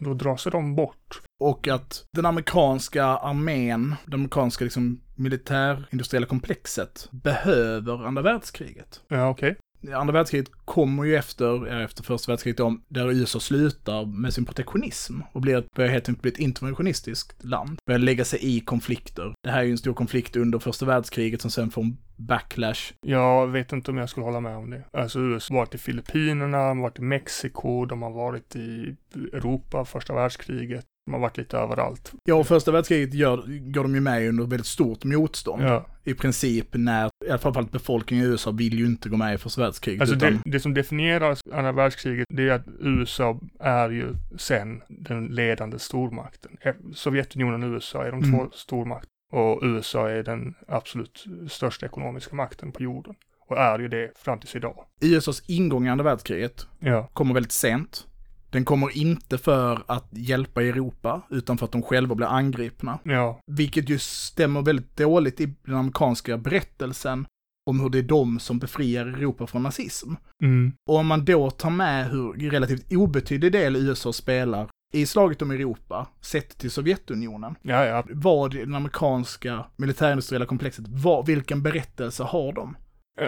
då drar sig de bort. Och att den amerikanska armén, det amerikanska liksom militärindustriella komplexet, behöver andra världskriget. Ja, okej. Okay andra världskriget kommer ju efter, efter första världskriget om, där USA slutar med sin protektionism och blir, börjar helt enkelt bli ett interventionistiskt land. Börjar lägga sig i konflikter. Det här är ju en stor konflikt under första världskriget som sen får en backlash. Jag vet inte om jag skulle hålla med om det. Alltså USA har varit i Filippinerna, de har varit i Mexiko, de har varit i Europa första världskriget. De har varit lite överallt. Ja, och första världskriget gör, går de ju med under väldigt stort motstånd. Ja. I princip när, i alla fall befolkningen i USA vill ju inte gå med i första världskriget. Alltså utan... det, det, som definierar andra världskriget, det är att USA är ju sen den ledande stormakten. Sovjetunionen och USA är de mm. två stormakterna. Och USA är den absolut största ekonomiska makten på jorden. Och är ju det fram tills idag. USAs ingång i andra världskriget ja. kommer väldigt sent. Den kommer inte för att hjälpa Europa, utan för att de själva blir angripna. Ja. Vilket ju stämmer väldigt dåligt i den amerikanska berättelsen om hur det är de som befriar Europa från nazism. Mm. Och om man då tar med hur relativt obetydlig del USA spelar i slaget om Europa, sett till Sovjetunionen. Ja, ja. Vad det amerikanska militärindustriella komplexet, vad, vilken berättelse har de?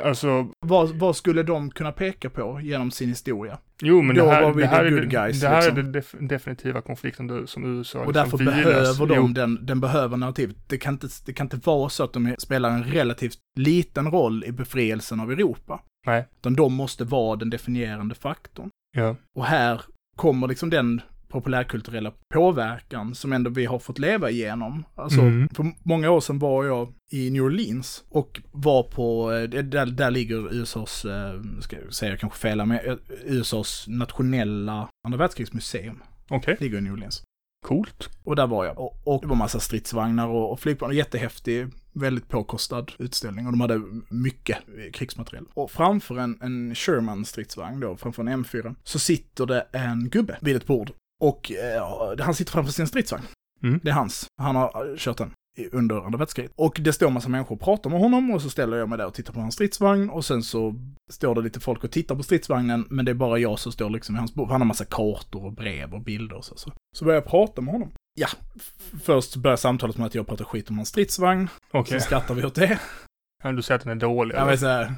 Alltså... Vad, vad, skulle de kunna peka på genom sin historia? Jo, men Då det här, var vi det här, är, good guys, det här liksom. är den def definitiva konflikten som USA Och därför liksom behöver de den, den behöver narrativet. Det kan, inte, det kan inte vara så att de spelar en relativt liten roll i befrielsen av Europa. Nej. Utan de måste vara den definierande faktorn. Ja. Och här kommer liksom den populärkulturella påverkan som ändå vi har fått leva igenom. Alltså, mm. för många år sedan var jag i New Orleans och var på, eh, där, där ligger USAs, eh, ska jag säga kanske fel, men eh, USAs nationella andra världskrigsmuseum. Okej. Okay. Ligger i New Orleans. Coolt. Och där var jag. Och, och det var massa stridsvagnar och, och flygplan, jättehäftig väldigt påkostad utställning och de hade mycket krigsmateriel. Och framför en, en Sherman stridsvagn då, framför en M4, så sitter det en gubbe vid ett bord. Och eh, han sitter framför sin stridsvagn. Mm. Det är hans. Han har kört den under andra världskriget. Och det står en massa människor och pratar med honom och så ställer jag mig där och tittar på hans stridsvagn och sen så står det lite folk och tittar på stridsvagnen men det är bara jag som står liksom i hans bord. Han har massa kartor och brev och bilder och så. Så, så börjar jag prata med honom. Ja, först börjar samtalet med att jag pratar skit om hans stridsvagn. Okej. Så skrattar vi åt det. Ja, Du säger att den är dålig? Ja, men så här,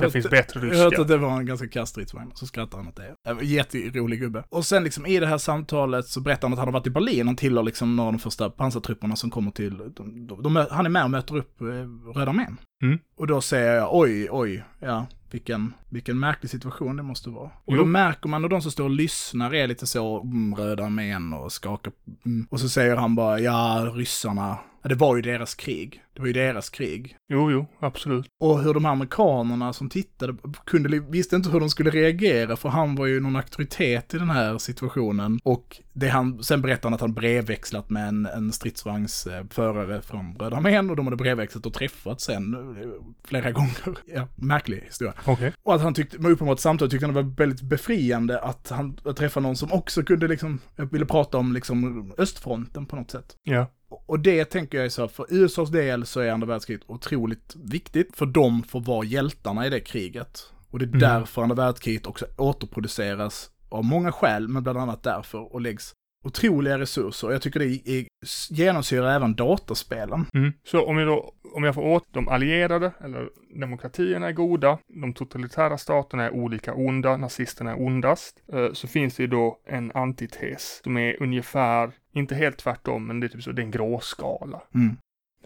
Det finns bättre jag hörde ryska? att det var en ganska kass stridsvagn, så skrattar han åt det. det var en Jätterolig gubbe. Och sen liksom i det här samtalet så berättar han att han har varit i Berlin, han tillhör liksom några av de första pansartrupperna som kommer till, de, de, de, han är med och möter upp eh, Röda armén. Mm. Och då säger jag, oj, oj, ja, vilken, vilken märklig situation det måste vara. Och Jo. då märker man, och de som står och lyssnar är lite så, mm, Röda armén och skakar, mm. Och så säger han bara, ja, ryssarna, ja, det var ju deras krig. Det var ju deras krig. Jo, jo, absolut. Och hur de här amerikanerna som tittade kunde, visste inte hur de skulle reagera för han var ju någon auktoritet i den här situationen. Och det han, sen berättade han att han brevväxlat med en, en stridsvagnsförare från Röda armén och de hade brevväxlat och träffats sen eh, flera gånger. Ja, märklig historia. Okej. Och att han tyckte, uppenbart samtal tyckte han det var väldigt befriande att han att träffa någon som också kunde liksom, ville prata om liksom östfronten på något sätt. Ja. Och det tänker jag är så, för USAs del så är andra världskriget otroligt viktigt, för de får vara hjältarna i det kriget. Och det är Mm. därför andra världskriget också återproduceras av många skäl, men bland annat därför, och läggs otroliga resurser. Och jag tycker det är, genomsyrar även dataspelen. Mm. Så om jag då, om jag får åt de allierade, eller demokratierna är goda, de totalitära staterna är olika onda, nazisterna är ondast, eh, så finns det ju då en antites som är ungefär, inte helt tvärtom, men det är typ så, det är en gråskala. Mm.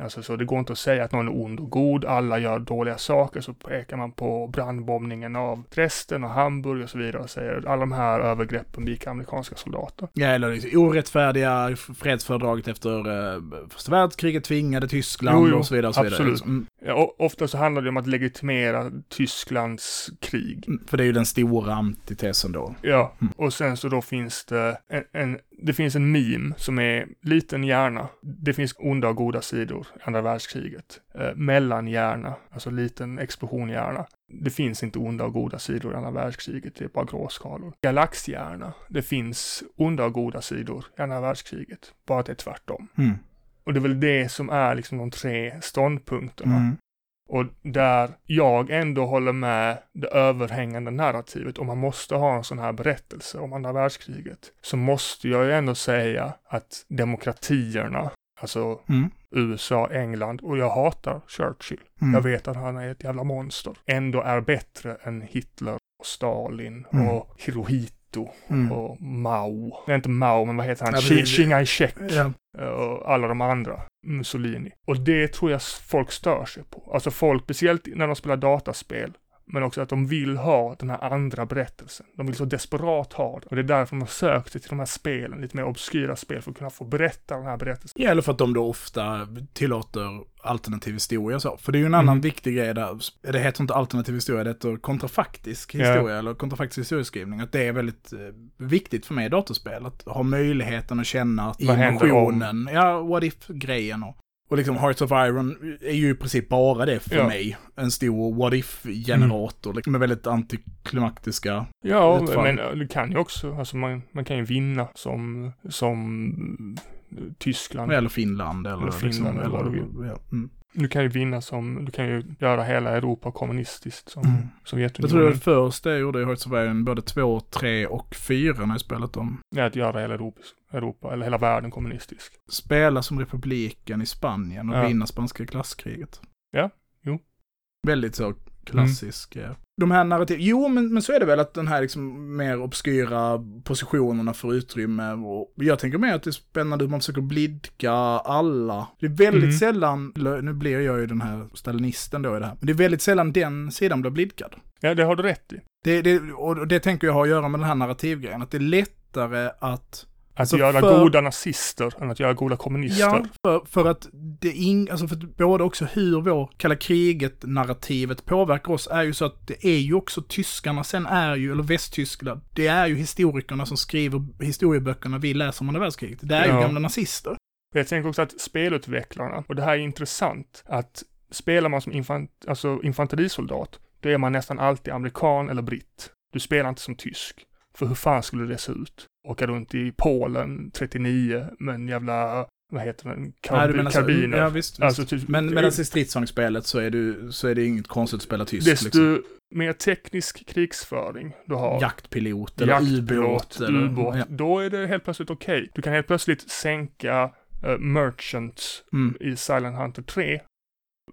Alltså så det går inte att säga att någon är ond och god, alla gör dåliga saker, så pekar man på brandbombningen av Dresden och Hamburg och så vidare och säger alla de här övergreppen begick amerikanska soldater. Ja, eller det orättfärdiga fredsfördraget efter eh, första världskriget tvingade Tyskland Jo, jo, och så vidare. Och så vidare. absolut. Mm, Ja, ofta så handlar det om att legitimera Tysklands krig. mm, för det är ju den stora antitesen då. Ja, Mm. och sen så då finns det en, en, det finns en meme som är liten hjärna. Det finns onda och goda sidor andra världskriget. Eh, mellanhjärna, alltså liten explosionhjärna. Det finns inte onda och goda sidor i andra världskriget, det är bara gråskalor. Galaxhjärna, det finns onda och goda sidor i andra världskriget, bara att det är tvärtom. Mm. Och det är väl det som är liksom de tre ståndpunkterna. Mm. Och där jag ändå håller med det överhängande narrativet, om man måste ha en sån här berättelse om andra världskriget, så måste jag ju ändå säga att demokratierna, alltså Mm. USA, England, och jag hatar Churchill. Mm. Jag vet att han är ett jävla monster. Ändå är bättre än Hitler och Stalin Mm. och Hirohito Mm. och Mao. Är inte Mao, men vad heter han? Ja, Chiang Kai-shek Ja. och alla de andra, Mussolini. Och det tror jag folk stör sig på. Alltså folk, speciellt när de spelar dataspel, men också att de vill ha den här andra berättelsen. De vill så desperat ha det. Och det är därför de har sökt sig till de här spelen, lite mer obskyra spel, för att kunna få berätta den här berättelsen. Ja, eller för att de då ofta tillåter alternativ historia så. För det är ju en annan Mm. viktig grej där. Det heter inte alternativ historia, det heter kontrafaktisk Ja. historia eller kontrafaktisk historieskrivning. Att det är väldigt eh, viktigt för mig i datorspel. Att ha möjligheten att känna emotionen, ja, what if-grejen och och liksom Hearts of Iron är ju i princip bara det för Ja. mig. En stor what if-generator, liksom med väldigt antiklimaktiska. Ja, Utfall. men det kan ju också, alltså man, man kan ju vinna som, som Tyskland. Eller Finland eller, Eller Finland, liksom, eller du ja, mm. Du kan ju vinna som, du kan ju göra hela Europa kommunistiskt som Mm. Jag tror det Sovjetunionen. första jag gjorde i Iron, både två, tre och fyra när jag spelat dem. Är att göra hela Europa, Europa, eller hela världen kommunistisk. Spela som republiken i Spanien och Ja. vinna spanska klasskriget. Ja. Väldigt så klassisk. eh. De här narrativ, jo men, men så är det väl att den här liksom mer obskyra positionerna får utrymme och jag tänker mer att det är spännande hur man försöker blidka alla. Det är väldigt Mm. sällan, nu blir jag ju den här stalinisten då i det här, men det är väldigt sällan den sidan blir blidkad. Ja, det har du rätt i. Det, det, och det tänker jag ha att göra med den här narrativgrejen, att det är lättare att Att Alltså göra för- goda nazister än att göra goda kommunister. Ja, för, för att det ing, alltså för att både också hur vår kalla kriget-narrativet påverkar oss är ju så att det är ju också tyskarna, sen är ju, eller Västtyskland, det är ju historikerna som skriver historieböckerna vi läser om andra världskriget. Det är Ja. ju gamla nazister. Jag tänker också att spelutvecklarna, och det här är intressant, att spelar man som infant, alltså infanterisoldat, då är man nästan alltid amerikan eller britt. Du spelar inte som tysk. För hur fan skulle det se ut? Åka runt i Polen 39 med en jävla, vad heter den, Nej, Karb du menar så- karbiner. Ja, visst. Alltså, typ, men medan i stridsvagnsspelet så är, du, så är det inget konstigt att spela tysk. desto Liksom. mer teknisk krigsföring du har, Jaktpilot eller ubåt. ubåt, Ja. då är det helt plötsligt okej. Du kan helt plötsligt sänka uh, merchants Mm. i Silent Hunter 3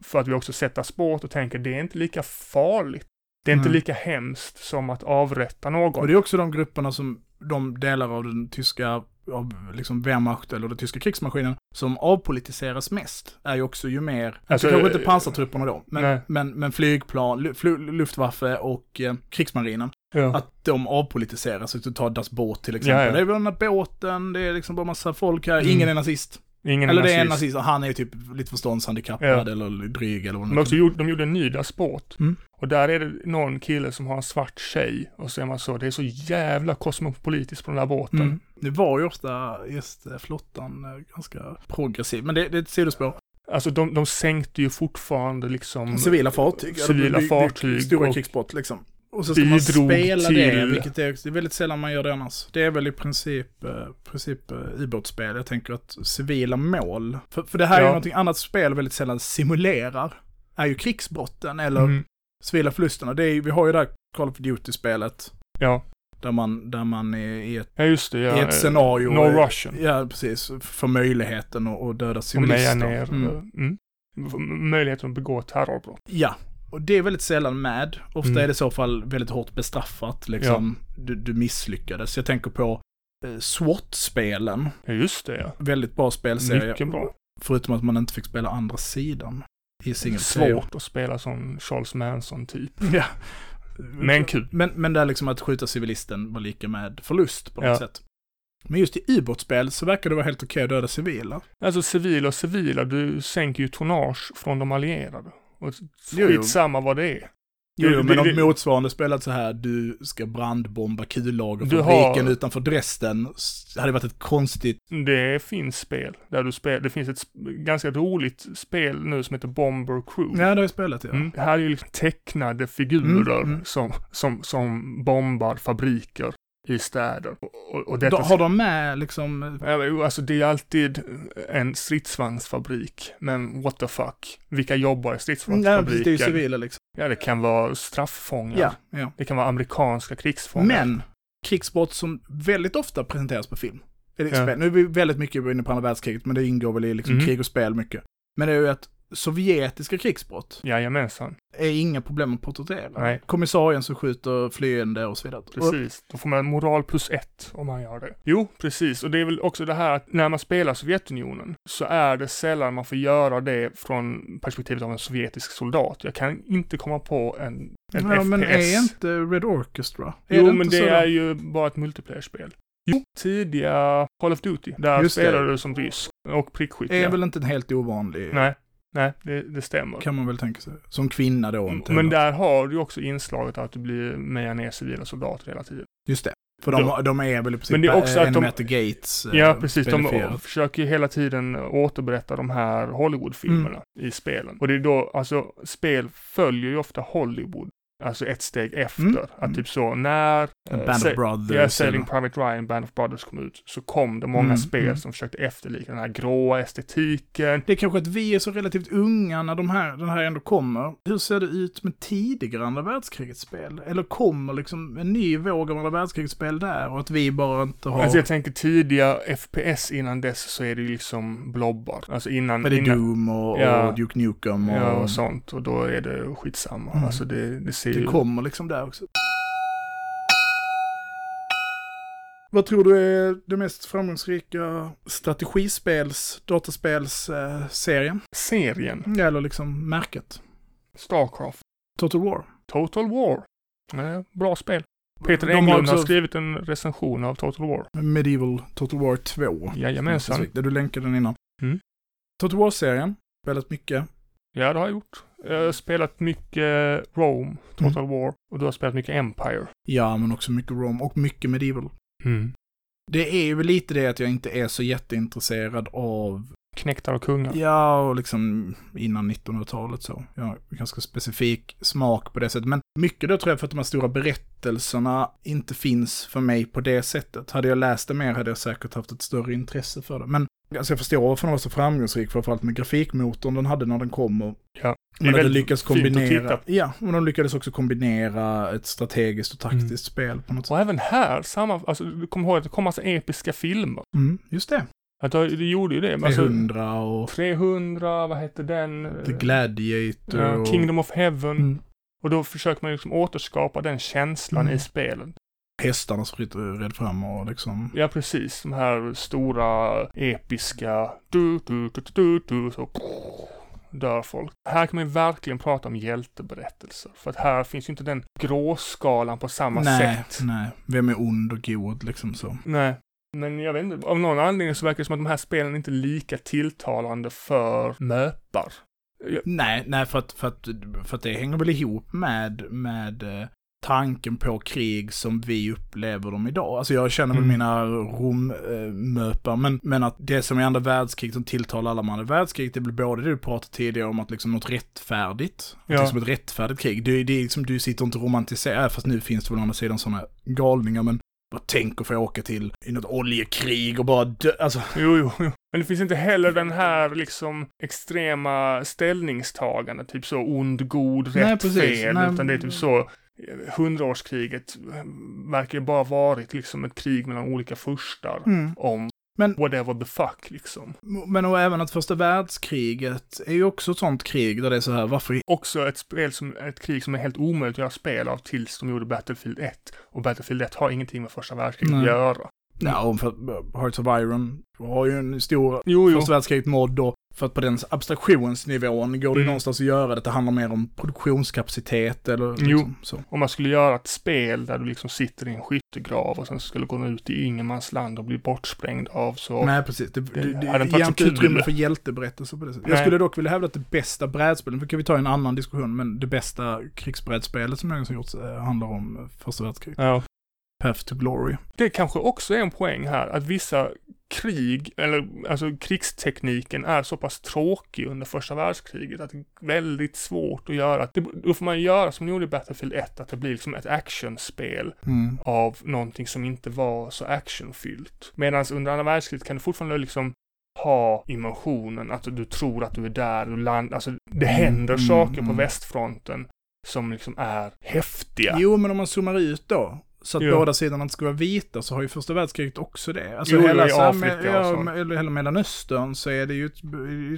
för att vi också sätter spåret och tänker det är inte lika farligt. Det är inte Nej. lika hemskt som att avrätta någon. Och det är också de grupperna som, de delar av den tyska, av liksom Wehrmacht eller den tyska krigsmaskinen, som avpolitiseras mest, är ju också ju mer, alltså, kanske inte pansartrupperna då, men, nej. men, men flygplan, Luftwaffe och eh, krigsmarinen, ja. att de avpolitiseras, att du tar Das Boot till exempel. Ja, ja. Det är väl den här båten, det är liksom bara massa folk här, Mm. ingen är nazist. Ingen eller det är en nazist. han är ju typ lite förståndshandikappad Ja. eller dryg eller vad Men också gjorde, de gjorde en ny Boot. Mm. Och där är det någon kille som har en svart tjej. Och så är man så, det är så jävla kosmopolitiskt på den där båten. Mm. Det var ju ofta just eh, flottan eh, ganska progressiv, men det, det är ett sidospår. Alltså de, de sänkte ju fortfarande liksom Civila fartyg. Civila fartyg Stora krigsbrott liksom. Och så ska man spela det, till- vilket är, det är väldigt sällan man gör det annars. Det är väl i princip, eh, princip eh, ubåtsspel. Jag tänker att civila mål, för, för det här är ju Ja. någonting annat spel väldigt sällan simulerar, är ju krigsbrotten eller Mm. civila förlusterna. Det är, vi har ju det här Call of Duty-spelet, Ja, där man, där man är i ett, ja just det. Ja. i ett scenario. No Russian. Ja, precis. För möjligheten att, att döda Och meja civilister. ner. Mm. eh, Mm. Möjligheten att begå terrorbrott. Ja, och det är väldigt sällan med. Ofta Mm. är det i så fall väldigt hårt bestraffat, liksom. Du, du misslyckades. Jag tänker på eh, SWAT-spelen. Ja, just det ja. Väldigt bra spelserie. Mycket bra. Förutom att man inte fick spela andra sidan i. Svårt att spela som Charles Manson typ. Ja. Men kul. Men, men det är liksom att skjuta civilisten var lika med förlust på något Ja. sätt. Men just i ubåtsspel så verkar det vara helt okej att döda civila. Alltså civila och civila, du sänker ju tonnage från de allierade. Och skitsamma vad det är. Jo, Det- jo, men det- om det- motsvarande spelat så här, du ska brandbomba kullagerfabriken har- utanför Dresden, hade varit ett konstigt... Det finns spel där du spelar, det finns ett ganska roligt spel nu som heter Bomber Crew. Ja, det har jag spelat, ja. Mm. Det här är ju liksom tecknade figurer Mm, mm. Som, som, som bombar fabriker i städer. Och, och, detta har de med liksom... Alltså det är alltid en stridsvagnsfabrik, men what the fuck? Vilka jobbar i Nej, stridsvagnsfabriken? precis, det är ju civila liksom. Ja, det kan vara strafffångar. Ja, ja. Det kan vara amerikanska krigsfångar. Men, krigsbrott som väldigt ofta presenteras på film. Är det Ja. spel. Nu är vi väldigt mycket inne på andra världskriget, men det ingår väl i liksom Mhm. krig och spel mycket. Men det är ju att sovjetiska krigsbrott Jajamensan, är inga problem att porträttera. Nej. Kommissarien som skjuter flyende och så vidare. Precis. Då får man moral plus ett om man gör det. Jo, precis. Och det är väl också det här att när man spelar Sovjetunionen så är det sällan man får göra det från perspektivet av en sovjetisk soldat. Jag kan inte komma på en, en ja, FPS. men är inte Red Orchestra? Är Jo, det men det så då? är ju bara ett multiplayer-spel. Jo, tidiga Call of Duty. Där Just det. spelar du som rysk och prickskytt. är ja. väl inte en helt ovanlig, Nej, nej, det, det stämmer. kan man väl tänka sig. Som kvinna då. inte men där har du också inslaget att du blir meja ner civila soldater hela tiden. Just det. För de, de är väl i princip Men det är också att de- Gates. eh, Ja, precis. De försöker ju hela tiden återberätta de här Hollywood-filmerna Mm. i spelen. Och det är då, alltså, spel följer ju ofta Hollywood. Alltså ett steg efter. Mm. Att Mm. typ så, när... Band eh, of Sa- Brothers. Ja, Sailing eller- Private Ryan, Band of Brothers kom ut, så kom det många Mm, spel mm. som försökte efterlikna den här gråa estetiken. Det är kanske att vi är så relativt unga när de här, den här ändå kommer. Hur ser det ut med tidigare andra världskrigets spel? Eller kommer liksom en ny våg av andra världskrigets spel där och att vi bara inte har... Alltså jag tänker tidiga FPS innan dess så är det ju liksom blobbar. Alltså innan... är det innan Doom och, Ja. och Duke Nukem och... Ja, och sånt. Och då är det skitsamma. Mm. Alltså det, det ser Det ju... kommer liksom där också. Vad tror du är det mest framgångsrika strategispels, dataspels eh, serien? Serien. Eller liksom märket? Starcraft. Total War. Total War. Eh, bra spel. Peter har Englund har också- skrivit en recension av Total War. Medieval Total War 2. Jajamensan. Där du länkade den innan. Mm. Total War-serien, spelat mycket. Ja, det har jag gjort. Jag har spelat mycket Rome, Total Mm. War. Och du har spelat mycket Empire. Ja, men också mycket Rome och mycket Medieval. Det är ju lite det att jag inte är så jätteintresserad av, Knektar och kungar. ja, och liksom innan 1900-talet så. Jag har ganska specifik smak på det sättet. Men mycket då tror jag för att de här stora berättelserna inte finns för mig på det sättet. Hade jag läst det mer hade jag säkert haft ett större intresse för det. Men alltså jag förstår varför den var så framgångsrik, framförallt med grafikmotorn den hade när den kom. Och Ja, det är väldigt lyckats kombinera, ja, och de lyckades också kombinera ett strategiskt och taktiskt Mm. spel på något sätt. Och även här, samma, alltså du kommer ihåg att det kom massa episka filmer. Mm, just det. Att det, det gjorde ju det. men Alltså, 300 och 300, vad hette den? The Gladiator Ja. Kingdom of Heaven. Mm. Och då försöker man liksom återskapa den känslan Mm. i spelen. Hästarna som red fram och liksom... Ja, precis. De här stora, episka... Du, du, du, du, du, så dör folk. Här kan man ju verkligen prata om hjälteberättelser. För att här finns ju inte den gråskalan på samma nej, sätt. nej. Vem är ond och god liksom så. Nej. Men jag vet inte, av någon anledning så verkar det som att de här spelen inte är lika tilltalande för möpar. Jag, Nej, nej för att, för att, för att det hänger väl ihop med, med eh, tanken på krig som vi upplever dem idag. Alltså jag känner väl Mm. mina rommöpar, men, men att det som i andra världskriget som tilltalar alla med andra världskriget, det blir både det du pratade tidigare om att liksom något rättfärdigt, Ja. liksom ett rättfärdigt krig. Det, det är liksom, du sitter inte och romantiserar, fast nu finns det väl å andra sidan sådana galningar, men bara tänk att få åka till i något oljekrig och bara dö, alltså. jo, jo, jo. Men det finns inte heller den här liksom extrema ställningstagande, typ så ond, god, Nej, rätt, precis. fel. Nej. Utan det är typ så, hundraårskriget verkar ju bara varit liksom ett krig mellan olika furstar om Men- whatever the fuck liksom. Men och även att första världskriget är ju också ett sånt krig där det är så här, varför Också ett spel som, ett krig som är helt omöjligt att göra spel av tills de gjorde Battlefield 1. Och Battlefield 1 har ingenting med första världskriget att Nej. göra. Ja, och för att Hearts of Iron har ju en stor Jo, jo. första världskriget-mod då, för att på den abstraktionsnivån går det Mm. någonstans att göra det. Det handlar mer om produktionskapacitet eller Jo. liksom så. Om man skulle göra ett spel där du liksom sitter i en skyttegrav och sen skulle gå ut i ingenmansland och bli bortsprängd av så... Nej, precis. Det, det, det, inte ger inte utrymme för hjälteberättelser på det sättet. Jag skulle dock vilja hävda att det bästa brädspelet, för kan vi ta en annan diskussion, men det bästa krigsbrädspelet som någonsin gjorts eh, handlar om första världskriget. Ja. Path to Glory. Det kanske också är en poäng här, att vissa krig, eller alltså krigstekniken är så pass tråkig under första världskriget att det är väldigt svårt att göra. Det, då får man göra som de gjorde i Battlefield 1, att det blir liksom ett actionspel Mm. av någonting som inte var så actionfyllt. Medan under andra världskriget kan du fortfarande liksom ha emotionen, att du tror att du är där, du land, alltså det händer Mm, saker på mm. västfronten som liksom är häftiga. Jo, men om man zoomar ut då, så att Jo. båda sidorna inte ska vara vita, så har ju första världskriget också det. Alltså Jo, hela, i här Afrika ja, eller hela Mellanöstern så är det ju ett,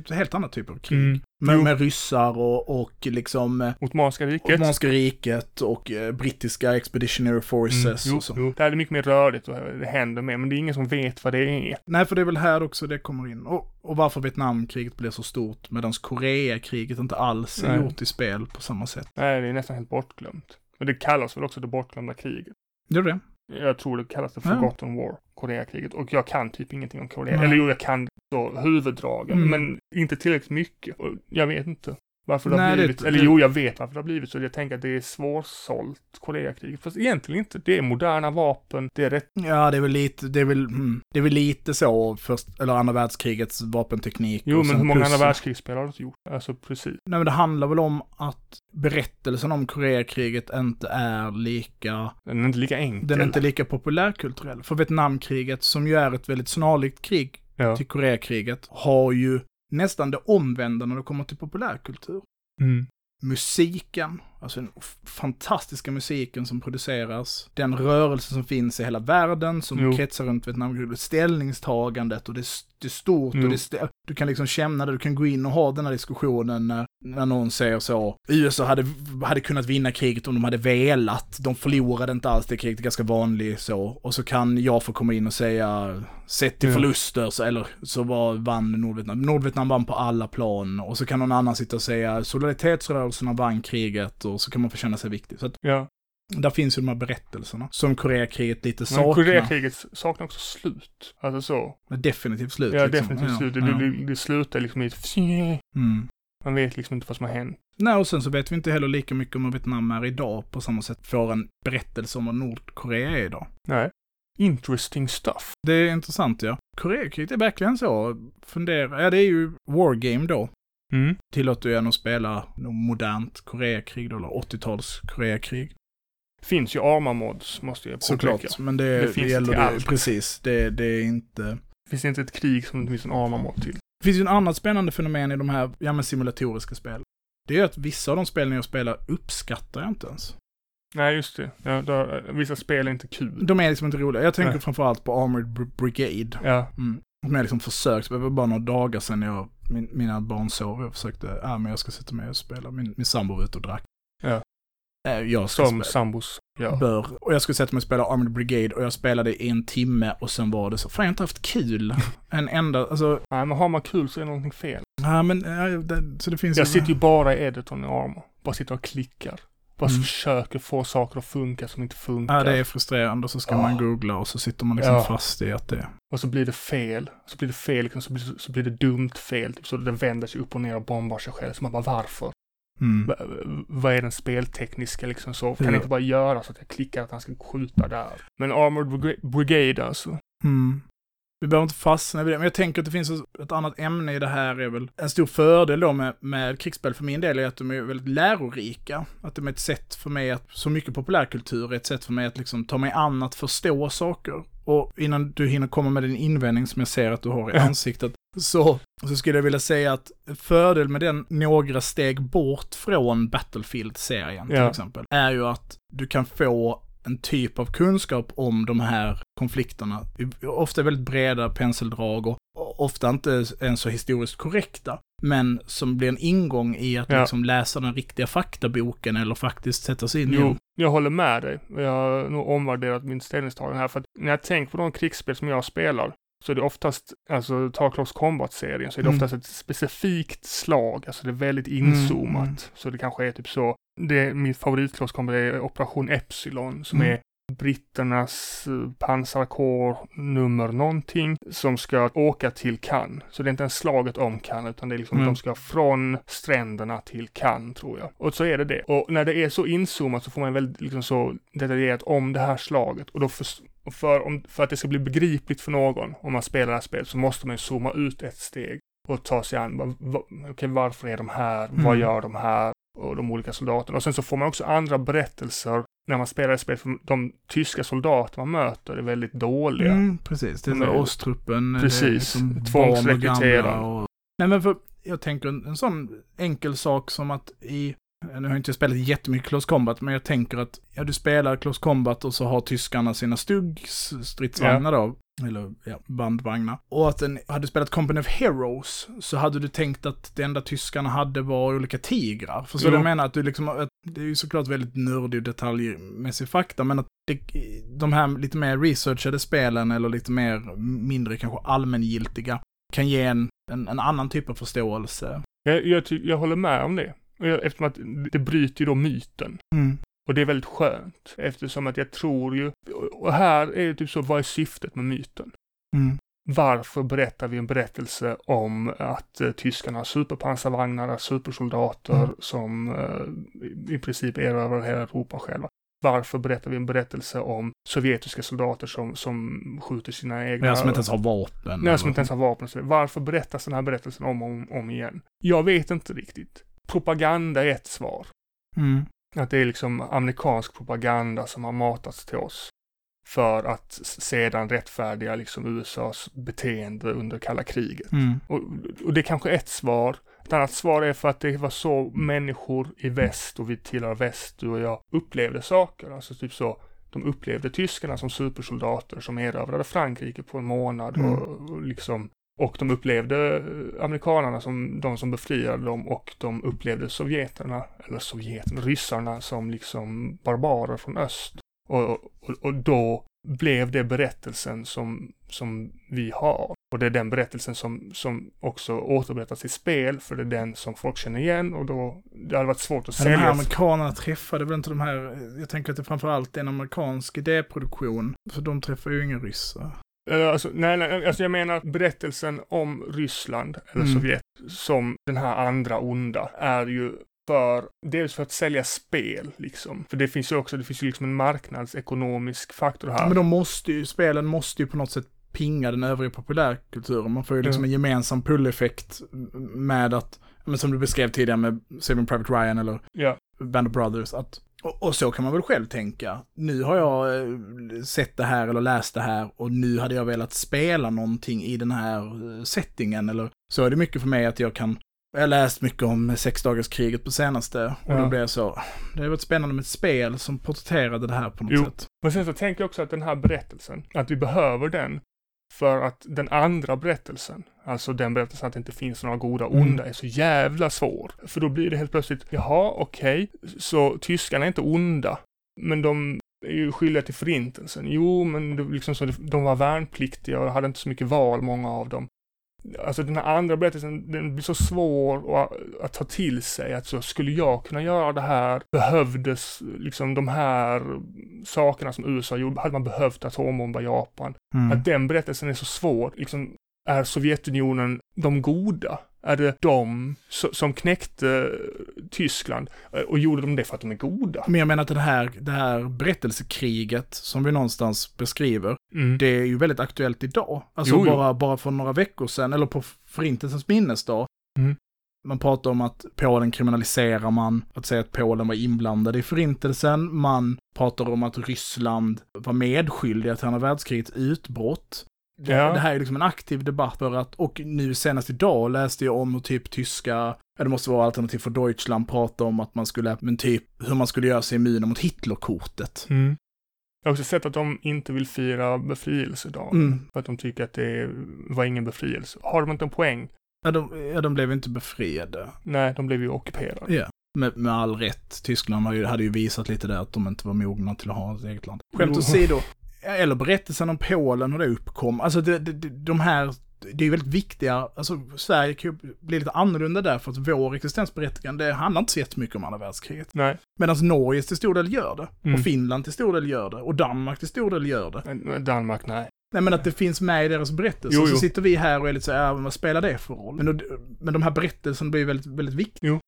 ett helt annat typ av krig. Mm. Med, med ryssar och, och liksom eh, Ottomanska riket. Ottomanska riket och eh, brittiska expeditionary forces Mm, jo, och så. jo. Där är det mycket mer rörligt och det händer mer, men det är ingen som vet vad det är. Nej, för det är väl här också det kommer in. Och, och varför Vietnamkriget blev så stort medan Koreakriget inte alls är Nej. gjort i spel på samma sätt. Nej, det är nästan helt bortglömt. Och det kallas väl också det bortglömda kriget. Gör det? Jag tror det kallas det Ja. Forgotten War, Koreakriget. Och jag kan typ ingenting om Korea. Nej. Eller jo, jag kan så huvuddragen, Mm. men inte tillräckligt mycket. Och jag vet inte varför det har Nej, det- blivit. Eller det- jo, jag vet varför det har blivit så. Jag tänker att det är svårsålt, Koreakriget. Fast egentligen inte. Det är moderna vapen, det är rätt... Ja, det är väl lite, det är väl, mm, det är väl lite så, först, eller andra världskrigets vapenteknik. Jo, men hur många plus- andra världskrigsspel har du inte gjort? Alltså precis. Nej, men det handlar väl om att berättelsen om Koreakriget inte är lika, Den är inte lika enkel. den är inte lika populärkulturell. För Vietnamkriget, som ju är ett väldigt snarlikt krig Ja. till Koreakriget, har ju nästan det omvända när det kommer till populärkultur. Mm. musiken, alltså den fantastiska musiken som produceras, den rörelse som finns i hela världen som Jo. kretsar runt Vietnamkriget, ställningstagandet och det, det är stort Jo. och det är st- du kan liksom känna det, du kan gå in och ha den här diskussionen när, när någon säger så, USA hade, hade kunnat vinna kriget om de hade velat, de förlorade inte alls det kriget, det är ganska vanligt så, och så kan jag få komma in och säga, sett till förluster, så, eller så var, vann Nordvietnam, Nordvietnam vann på alla plan, och så kan någon annan sitta och säga, solidaritetsrörelserna vann kriget, och så kan man få känna sig viktig. Så att Ja. där finns ju de här berättelserna, som Koreakriget lite Men saknar. Koreakriget saknar också slut. Alltså så. Men definitivt slut. Ja, liksom. definitivt Ja, slut. Det, ja. det, det slutar liksom i ett... Mm. Man vet liksom inte vad som har hänt. Nej, och sen så vet vi inte heller lika mycket om vad Vietnam är idag på samma sätt får en berättelse om vad Nordkorea är idag. Nej. interesting stuff. Det är intressant ja. Koreakriget är verkligen så. Fundera, ja det är ju Wargame då. Mm. Tillåter ju en att spela något modernt Koreakrig eller 80-tals Koreakrig. Finns ju arma-mods, måste jag påpeka. Såklart, men det, Det det, gäller det, allt. precis. Det, det är inte... Finns det inte ett krig som det finns en arma-mod till? Det finns ju en annat spännande fenomen i de här, ja men simulatoriska spel. Det är att vissa av de spelen jag spelar uppskattar jag inte ens. Nej, just det. Ja, då, vissa spel är inte kul. De är liksom inte roliga. Jag tänker Nej. framförallt på Armored Br- Brigade. Ja, Mm. Som jag liksom försökt, det var bara några dagar sedan jag, min, mina barn sov, jag försökte, ja men jag ska sätta mig och spela. Min, min sambo var ute och drack. Ja. Jag ska som spela. sambos gör. Bör. Och jag skulle sätta mig och spela Armored Brigade och jag spelade i en timme och sen var det så, fan jag har inte haft kul. En enda, alltså, Nej, men har man kul så är det någonting fel. ja men, ja, det, så det finns Jag sitter ju bara i editorn i armor. Bara sitter och klickar. Bara Mm. försöker få saker att funka som inte funkar. Ja, det är frustrerande och så ska Ah. man googla och så sitter man liksom Ja. fast i att det Och så blir det fel. Så blir det fel, så, blir, så blir det dumt fel. Typ, så den vänder sig upp och ner och bombar sig själv. Så man bara varför? mm. Va, vad är den speltekniska liksom så? Kan Ja. inte bara göra så att jag klickar att han ska skjuta där? Men Armored Briga- Brigade alltså. Mm. Vi behöver inte fastna vid det, men jag tänker att det finns ett annat ämne i det här är väl en stor fördel då med, med krigsspel för min del är att de är väldigt lärorika. Att de är ett sätt för mig att, så mycket populärkultur är ett sätt för mig att liksom ta mig an att förstå saker. Och innan du hinner komma med din invändning som jag ser att du har i ansiktet, så, så skulle jag vilja säga att fördel med den några steg bort från Battlefield-serien till Ja. exempel, är ju att du kan få en typ av kunskap om de här konflikterna. Ofta väldigt breda penseldrag och ofta inte ens så historiskt korrekta. Men som blir en ingång i att Ja. liksom läsa den riktiga faktaboken eller faktiskt sätta sig in i Jo, den. jag håller med dig. Jag har nog omvärderat min ställningstagande här. För att när jag tänker på de krigsspel som jag spelar så är det oftast, alltså ta Close Combat-serien, så är det Mm. oftast ett specifikt slag. Alltså det är väldigt Mm, inzoomat. mm. Så det kanske är typ så. Det, min favorit Close Combat är Operation Epsilon som Mm. är britternas eh, pansarkår nummer någonting som ska åka till Cannes. Så det är inte ens slaget om Cannes utan det är liksom Mm. de ska från stränderna till Cannes tror jag. Och så är det det. Och när det är så inzoomat så får man väldigt liksom så detaljerat om det här slaget. Och då för, för, om, för att det ska bli begripligt för någon om man spelar det här spelet så måste man ju zooma ut ett steg och ta sig an. Okej, varför är de här? Vad Mm. gör de här? Och de olika soldaterna. Och sen så får man också andra berättelser när man spelar det spelet. För de tyska soldater man möter är väldigt dåliga. Mm, precis, det är så Ostruppen. det är Precis, som barn och tvångsrekrytera. gamla Och... Nej men för, jag tänker en, en sån enkel sak som att i, nu har jag inte spelat jättemycket Close Combat, men jag tänker att, ja du spelar Close Combat och så har tyskarna sina stugg-stridsvagnar då, eller ja, bandvagnar. Och att den, hade du spelat Company of Heroes så hade du tänkt att det enda tyskarna hade var olika tigrar. För så Jo. jag menar att du liksom, att det är ju såklart väldigt nördig och detaljmässig fakta, men att det, de här lite mer researchade spelen eller lite mer mindre kanske allmängiltiga kan ge en, en, en annan typ av förståelse. Jag, jag, jag håller med om det. Eftersom att det bryter ju då myten. Mm. Och det är väldigt skönt. Eftersom att jag tror ju, och här är det typ så, vad är syftet med myten? Mm. Varför berättar vi en berättelse om att eh, tyskarna har superpansarvagnar, supersoldater Mm. som eh, i- princip erövrar hela Europa själva? Varför berättar vi en berättelse om sovjetiska soldater som, som skjuter sina egna... Jag som inte ens har vapen. Nej, som inte ens har vapen. Varför berättas den här berättelsen om och om, om igen? Jag vet inte riktigt. Propaganda är ett svar. Mm. Att det är liksom amerikansk propaganda som har matats till oss. För att sedan rättfärdiga liksom USAs beteende under kalla kriget. Mm. Och, och det är kanske ett svar. Ett annat svar är för att det var så människor i väst och vi tillhör väst, du och jag, upplevde saker. Alltså typ så, de upplevde tyskarna som supersoldater som erövrade Frankrike på en månad Mm. och, och liksom och de upplevde eh, amerikanerna som de som befriade dem och de upplevde sovjeterna, eller sovjeterna, ryssarna som liksom barbarer från öst. Och, och, och då blev det berättelsen som, som vi har. Och det är den berättelsen som, som också återberättas i spel, för det är den som folk känner igen och då, det hade varit svårt att Men de här sälja. amerikanerna träffade väl inte de här, jag tänker att det framförallt är en amerikansk idéproduktion, för de träffar ju inga ryssar. Alltså, nej, nej, alltså jag menar berättelsen om Ryssland eller Mm. Sovjet som den här andra onda är ju för, dels för att sälja spel liksom. För det finns ju också, det finns ju liksom en marknadsekonomisk faktor här. Men de måste ju, spelen måste ju på något sätt pinga den övriga populärkulturen. Man får ju liksom Ja. en gemensam pull-effekt med att, men som du beskrev tidigare med Saving Private Ryan eller Ja. Band of Brothers, att och, och så kan man väl själv tänka. Nu har jag eh, sett det här eller läst det här och nu hade jag velat spela någonting i den här eh, settingen eller så är det mycket för mig att jag kan jag har läst mycket om sexdagarskriget på senaste och Ja. då blev jag så, det har varit spännande med ett spel som porträtterade det här på något Jo. sätt. Men sen så tänker jag också att den här berättelsen, att vi behöver den för att den andra berättelsen, alltså den berättelsen att det inte finns några goda och onda, är så jävla svår. För då blir det helt plötsligt, jaha, okej, så tyskarna är inte onda, men de är ju skyldiga till förintelsen. Jo, men det, liksom så, de var värnpliktiga och hade inte så mycket val, många av dem. Alltså den här andra berättelsen, den blir så svår att, att ta till sig. Att så skulle jag kunna göra det här, behövdes liksom de här sakerna som USA gjorde, hade man behövt atombomba Japan. Mm. Att den berättelsen är så svår. Liksom, är Sovjetunionen de goda? Är det de so- som knäckte Tyskland? Och gjorde de det för att de är goda? Men jag menar att det här, det här berättelsekriget som vi någonstans beskriver, Mm. det är ju väldigt aktuellt idag. Alltså Jo, jo. Bara, bara för några veckor sedan, eller på Förintelsens minnesdag. Mm. Man pratar om att Polen kriminaliserar man, att säga att Polen var inblandade i Förintelsen. Man pratar om att Ryssland var medskyldiga till andra världskrigets utbrott. Det, Ja. det här är liksom en aktiv debatt för att, och nu senast idag läste jag om hur typ tyska, det måste vara alternativ för Deutschland, prata om att man skulle, men typ hur man skulle göra sig immuna mot Hitlerkortet. Mm. Jag har också sett att de inte vill fira befrielsedagen. Mm. För att de tycker att det var ingen befrielse. Har de inte en poäng? Ja, de, ja, de blev inte befriade. Nej, de blev ju ockuperade. Ja. Med, med all rätt. Tyskland har ju, hade ju visat lite där att de inte var mogna till att ha ett eget land. Skämt åsido. Eller berättelsen om Polen och det uppkom. Alltså det, det, de här, det är väldigt viktiga, alltså Sverige kan ju bli lite annorlunda där för att vår existensberättigande handlar inte så jättemycket om andra världskriget. Nej. Medan Norge till stor del gör det. Mm. Och Finland till stor del gör det. Och Danmark till stor del gör det. Danmark, nej. Nej men att det finns med i deras berättelser. Jo, Så jo. sitter vi här och är lite så här, vad spelar det för roll? Men, då, men de här berättelserna blir väldigt, väldigt viktiga. Jo.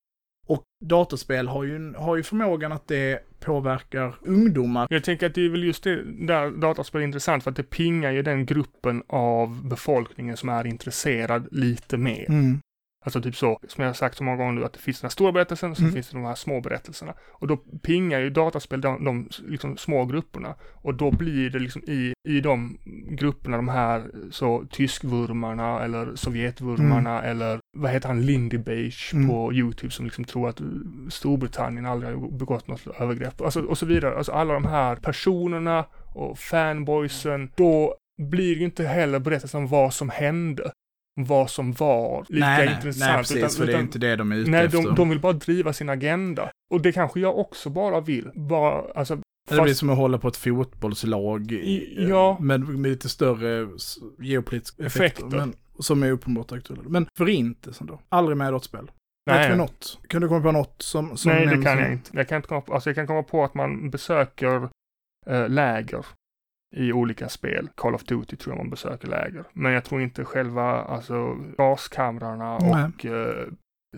Och dataspel har ju, har ju förmågan att det påverkar ungdomar. Jag tänker att det är väl just det där dataspel är intressant för att det pingar ju den gruppen av befolkningen som är intresserad lite mer. Mm. Alltså typ så, som jag har sagt så många gånger nu, att det finns den här stora berättelsen och sen Mm. finns det de här små berättelserna. Och då pingar ju dataspel de, de liksom små grupperna. Och då blir det liksom i, i de grupperna de här så tyskvurmarna eller sovjetvurmarna eller vad heter han, Lindy Beige Mm. på YouTube som liksom tror att Storbritannien aldrig har begått något övergrepp. Alltså, och så vidare. Alltså alla de här personerna och fanboysen. Då blir ju inte heller berättelsen om vad som hände. Vad som var lika nej, intressant. nej, precis, utan- för det är inte det de är ute Nej, efter. de, de vill bara driva sin agenda. Och det kanske jag också bara vill. Bara, alltså, det blir fast, som att hålla på ett fotbollslag I- ja. med, med lite större geopolitiska effekter. Effekter. Men, som är uppenbart aktuella. Men förintelsen då? Aldrig med i dataspel? Vet nej, vi något? Kan du komma på något som, som nej, det kan som- jag inte. Jag kan inte komma på, alltså jag kan komma på att man besöker eh, läger i olika spel. Call of Duty tror jag man besöker läger. Men jag tror inte själva, alltså gaskamrarna Nej. och eh,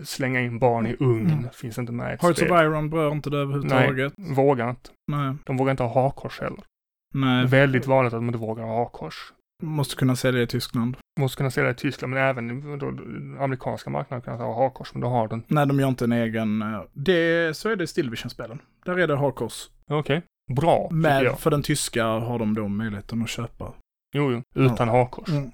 slänga in barn i ugn Mm. finns inte med i ett Hearts of. Iron berör inte det överhuvudtaget. Vågar inte. Nej. De vågar inte ha hakkors heller. Nej. väldigt vanligt att de inte vågar ha hakkors. Måste kunna sälja i Tyskland. Måste kunna det i Tyskland, men även då, amerikanska marknaden kan ha hakkors, men då har den. Nej, de gör inte en egen... eh, Det, så är det i Stillvision-spelen. Där är det hakkors. Okej. Bra, Men för den tyska har de då möjligheten att köpa. Jo, jo. Utan hakkors. Mm.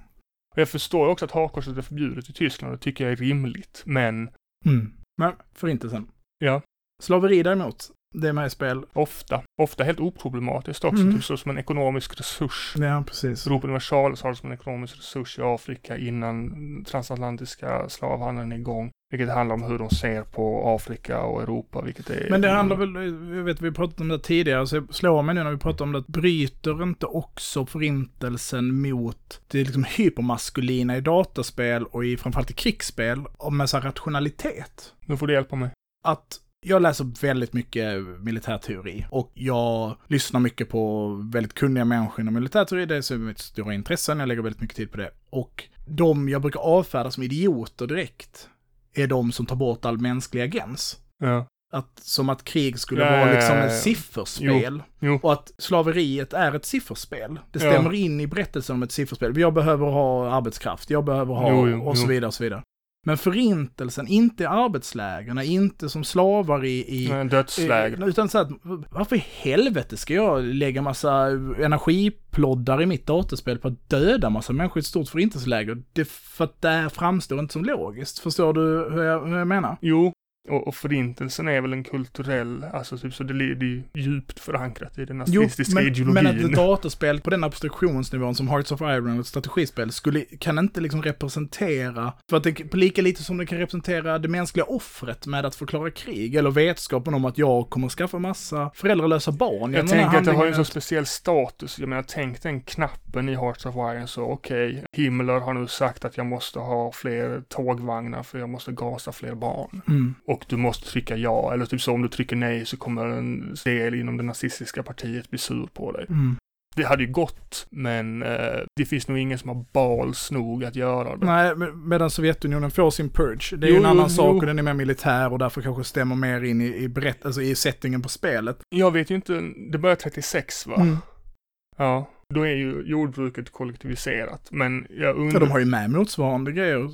Och jag förstår också att hakkorset är förbjudet i Tyskland, det tycker jag är rimligt. Men Mm. Men förintelsen. Ja. Slaveri däremot, det är med i spel. ofta, ofta helt oproblematiskt också, Mm. typ så som en ekonomisk resurs. Ja, precis. Europa Universalis har det som en ekonomisk resurs i Afrika innan transatlantiska slavhandeln är igång. Vilket handlar om hur de ser på Afrika och Europa, vilket är... Men det handlar väl, jag vet vi pratat om det tidigare, så jag slår mig nu när vi pratar om det, bryter inte också förintelsen mot det liksom hypermaskulina i dataspel och i framförallt i krigsspel, och med så rationalitet? Nu får du hjälpa mig. Att jag läser väldigt mycket militärteori och jag lyssnar mycket på väldigt kunniga människor inom militärteori. Det är så mitt stora intressen, jag lägger väldigt mycket tid på det. Och de jag brukar avfärda som idioter direkt är de som tar bort all mänsklig agens. Ja. Att, som att krig skulle Ja, vara liksom ja, ett sifferspel. Jo. Och att slaveriet är ett sifferspel. Det stämmer in i berättelsen om ett sifferspel. Jag behöver ha arbetskraft, jag behöver ha Jo, jo, och så jo. vidare och så vidare. Men förintelsen, inte i arbetslägren, inte som slavar i, i Nej, Dödsläger. Utan så att, varför i helvete ska jag lägga massa energiploddar i mitt datorspel på att döda massa människor i ett stort förintelseläger? Det, för att det framstår inte som logiskt. Förstår du hur jag, hur jag menar? Jo, och, och förintelsen är väl en kulturell, alltså typ så det är ju djupt förankrat i den nazistiska men, ideologin. men att ett datorspel på den abstraktionsnivån som Hearts of Iron, ett strategispel, skulle, kan inte liksom representera, för att det lika lite som det kan representera det mänskliga offret med att förklara krig, eller vetskapen om att jag kommer skaffa massa föräldralösa barn. jag tänker att det har ju en så speciell status. Jag menar, tänk den knappen i Hearts of Iron så okej, Himmler har nu sagt att jag måste ha fler tågvagnar för jag måste gasa fler barn. Mm. Och du måste trycka ja, eller typ så om du trycker nej så kommer en del inom det nazistiska partiet bli sur på dig. Mm. Det hade ju gått, men eh, det finns nog ingen som har bals nog att göra det. Nej, med- medan Sovjetunionen får sin purge. Det är Jo, ju en annan jo, sak och den är mer militär och därför kanske stämmer mer in i, i, berätt, alltså i settingen på spelet. Jag vet ju inte, det börjar 36 va? Mm. Ja, då är ju jordbruket kollektiviserat. Men jag Ja, undrar... de har ju med motsvarande grejer.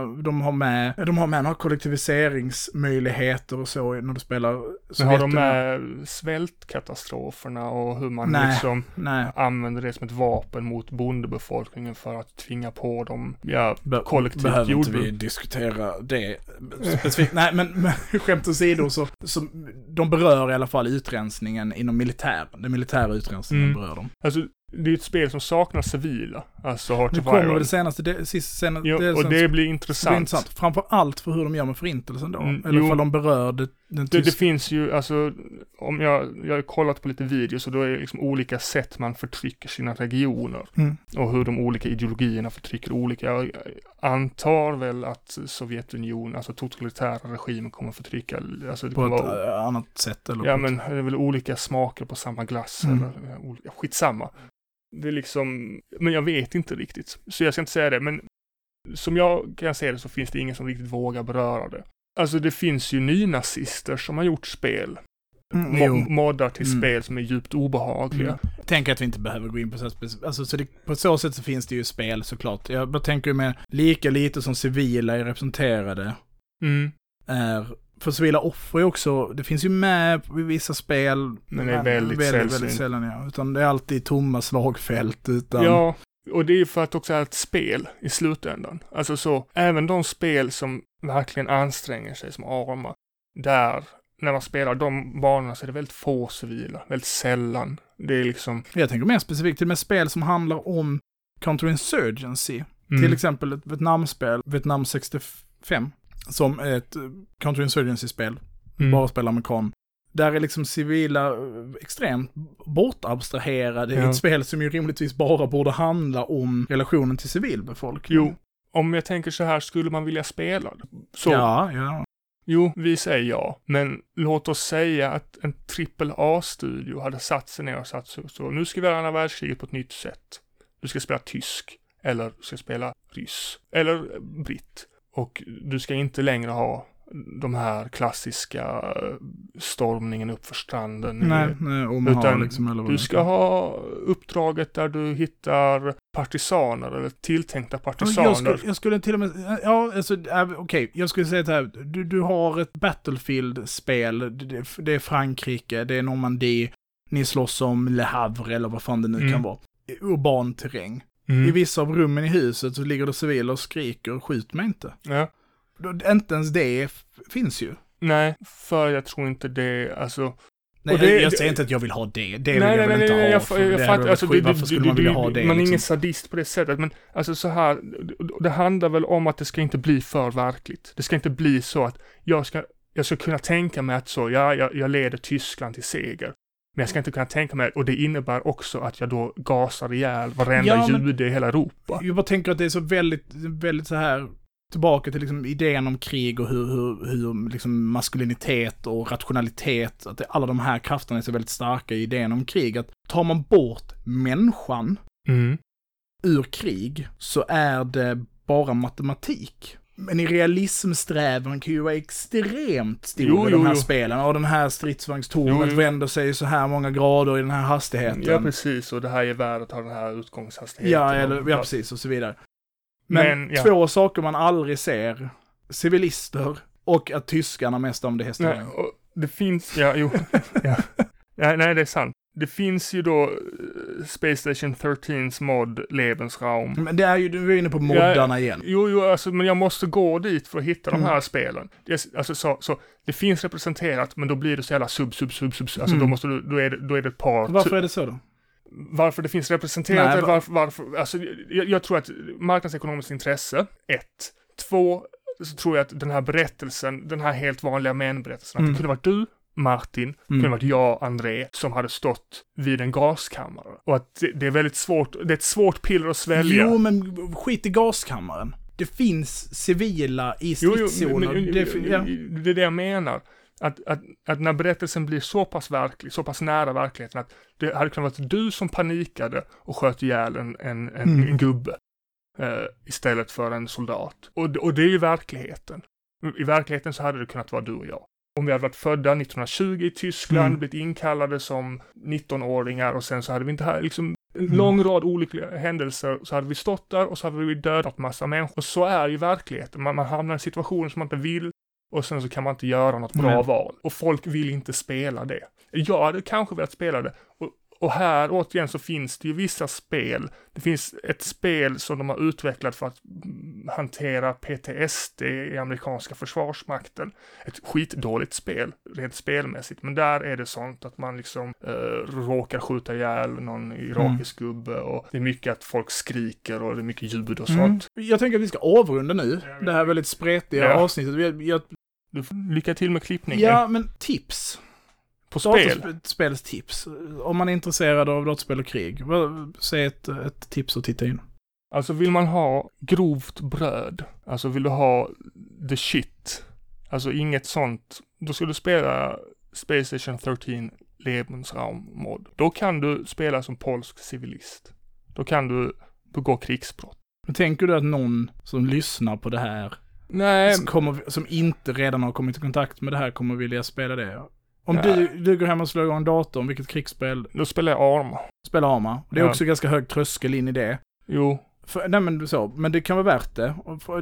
Eh, De har med, de har med några kollektiviseringsmöjligheter och så när du spelar men har de med svältkatastroferna och hur man Nej. liksom Nej. använder det som ett vapen mot bondebefolkningen för att tvinga på dem, ja, Be- kollektivt behöver inte jordbruk. vi diskutera det specifikt. Nej, men, men skämt åsido så, så de berör i alla fall utrensningen inom militären. Den militära utrensningen Mm. berör dem. Alltså, det är ett spel som saknar civila. Alltså Hearts Nu of kommer Iron. det senaste, det, sist, sen, Jo, det, och sen- det blir intressant. intressant. Framför allt för hur de gör med förintelsen då. Mm, Eller jo. för de berör det, den Det, det finns ju, alltså, om jag, jag har kollat på lite videos och då är det liksom olika sätt man förtrycker sina regioner. Mm. Och hur de olika ideologierna förtrycker olika. Jag antar väl att Sovjetunionen, alltså totalitära regimer kommer förtrycka, alltså det På ett vara, annat sätt eller ja men det är väl olika smaker på samma glass Mm. eller skitsamma. Det är liksom, men jag vet inte riktigt. Så jag ska inte säga det, men som jag kan se det så finns det ingen som riktigt vågar beröra det. Alltså det finns ju nynazister som har gjort spel. Mm, Mo- moddar till Mm. spel som är djupt obehagliga. Mm. Tänk att vi inte behöver gå in på så här spec- alltså, så det, på så sätt så finns det ju spel såklart. Jag bara tänker med lika lite som civila är representerade Mm. är för civila offer är också, det finns ju med i vissa spel. Men det är väldigt väldigt, sällsynt. väldigt sällan ja. Utan det är alltid tomma slagfält utan. Ja, och det är ju för att också är ett spel i slutändan. Alltså så, även de spel som verkligen anstränger sig som arma, där, när man spelar de banorna så är det väldigt få civila, väldigt sällan. Det är liksom... Jag tänker mer specifikt till och med spel som handlar om counterinsurgency. Mm. Till exempel ett Vietnamspel, Vietnam 65, som ett eh, counterinsurgency-spel. Mm. bara spela amerikan. Där är liksom civila eh, extremt bortabstraherade i Ja. ett spel som ju rimligtvis bara borde handla om relationen till civilbefolkningen. Jo, om jag tänker så här, skulle man vilja spela det? Så, Ja, ja. jo, vi säger ja. Men låt oss säga att en AAA-studio hade satt sig ner och satt så, så nu ska vi göra andra världskriget på ett nytt sätt. Du ska spela tysk, eller du ska spela ryss, eller britt. Och du ska inte längre ha de här klassiska eh, stormningen upp för stranden. Nej, nej Omaha Utan liksom. Eller vad Du ska ha uppdraget där du hittar partisaner eller tilltänkta partisaner. Jag skulle, jag skulle till och med, ja alltså, äh, okej, jag skulle säga så här, du, du har ett Battlefield-spel, det, det är Frankrike, det är Normandie, ni slåss om Le Havre eller vad fan det nu Mm. kan vara. Urban terräng. Mm. I vissa av rummen i huset så ligger det civila och skriker, skjut mig inte. Ja. Då- Inte ens det finns ju. Nej, för jag tror inte det, alltså. Nej, det- jag, jag säger inte att jag vill ha det. Det nej, vill jag väl inte ha. jag, för jag, jag, fattar, alltså, det, Varför skulle man vilja ha det? Man är liksom? ingen sadist på det sättet, men alltså så här, det handlar väl om att det ska inte bli för verkligt. Det ska inte bli så att jag ska, jag ska kunna tänka mig att så, ja, jag, jag leder Tyskland till seger. Men jag ska inte kunna tänka mig, och det innebär också att jag då gasar ihjäl varenda Ja, men- jude i hela Europa. Jag bara tänker att det är så väldigt, väldigt så här tillbaka till liksom idén om krig och hur, hur, hur liksom maskulinitet och rationalitet, att det, alla de här krafterna är så väldigt starka i idén om krig. Att tar man bort människan Mm. ur krig så är det bara matematik. Men i realismsträvan kan ju vara extremt stor Jo, i de här jo. spelen. Och den här stridsvagnstornet vänder sig så här många grader i den här hastigheten. Ja, precis. Och det här geväret har den här utgångshastigheten. Ja, och- eller, ja, precis, och så vidare. Men, Men, ja. två saker man aldrig ser, civilister och att tyskarna mest om det och det finns, ja, jo. ja. ja. Nej, det är sant. Det finns ju då eh, Space Station 13s mod Lebensraum. Men det är ju, du är inne på moddarna igen. Jo, jo, alltså, men jag måste gå dit för att hitta Mm. de här spelen. Det, alltså, så, så, det finns representerat, men då blir det så jävla sub, sub, sub, sub. Alltså, Mm. då, måste du, då, är det, då är det ett par. Varför är det så då? varför det finns representerat, Nej, eller varför, varför, alltså, jag, jag tror att marknadsekonomiskt intresse, ett. Två, så tror jag att den här berättelsen, den här helt vanliga män-berättelsen, att Mm. det kunde varit du, Martin, det kunde varit jag, André, som hade stått vid en gaskammare. Och att det, är väldigt svårt, det är ett svårt piller att svälja. Jo, men skit i gaskammaren. Det finns civila i stridszoner. ja. det är det jag menar. Att, att, att när berättelsen blir så pass verklig, så pass nära verkligheten att det hade kunnat vara du som panikade och sköt ihjäl en, en, en, Mm. en gubbe eh, istället för en soldat. Och, och det är ju verkligheten. I verkligheten så hade det kunnat vara du och jag. Om vi hade varit födda 1920 i Tyskland, Mm. blivit inkallade som 19-åringar och sen så hade vi inte här, liksom en Mm. lång rad olyckliga händelser, så hade vi stått där och så hade vi dödat massa människor. Och så är ju verkligheten. Man, man hamnar i en situation som man inte vill och sen så kan man inte göra något bra Nej. val. Och folk vill inte spela det. Jag hade kanske velat spela det. Och, och här återigen så finns det ju vissa spel. Det finns ett spel som de har utvecklat för att mm, hantera PTSD i amerikanska försvarsmakten. Ett skitdåligt spel, rent spelmässigt. Men där är det sånt att man liksom eh, råkar skjuta ihjäl någon irakisk gubbe och det är mycket att folk skriker och det är mycket ljud och sånt. Mm. Jag tänker att vi ska avrunda nu. Det här väldigt spretiga Ja. avsnittet. Jag, får lycka till med klippningen. ja, men tips. På spel. Datorspelstips. Om man är intresserad av dataspel och krig. Säg ett, ett tips och titta in. Alltså vill man ha grovt bröd, alltså vill du ha the shit, alltså inget sånt, då ska du spela Space Station 13 Lebensraum mod. Då kan du spela som polsk civilist. Då kan du begå krigsbrott. Men tänker du att någon som lyssnar på det här, Nej, som, kommer, som inte redan har kommit i kontakt med det här, kommer vilja spela det? Om Ja. du, du går hem och slår igång en dator, om vilket krigsspel då spelar jag Arma. spelar Arma? Det är Ja. också ganska hög tröskel in i det. Jo, För, nej men så, men det kan vara värt det.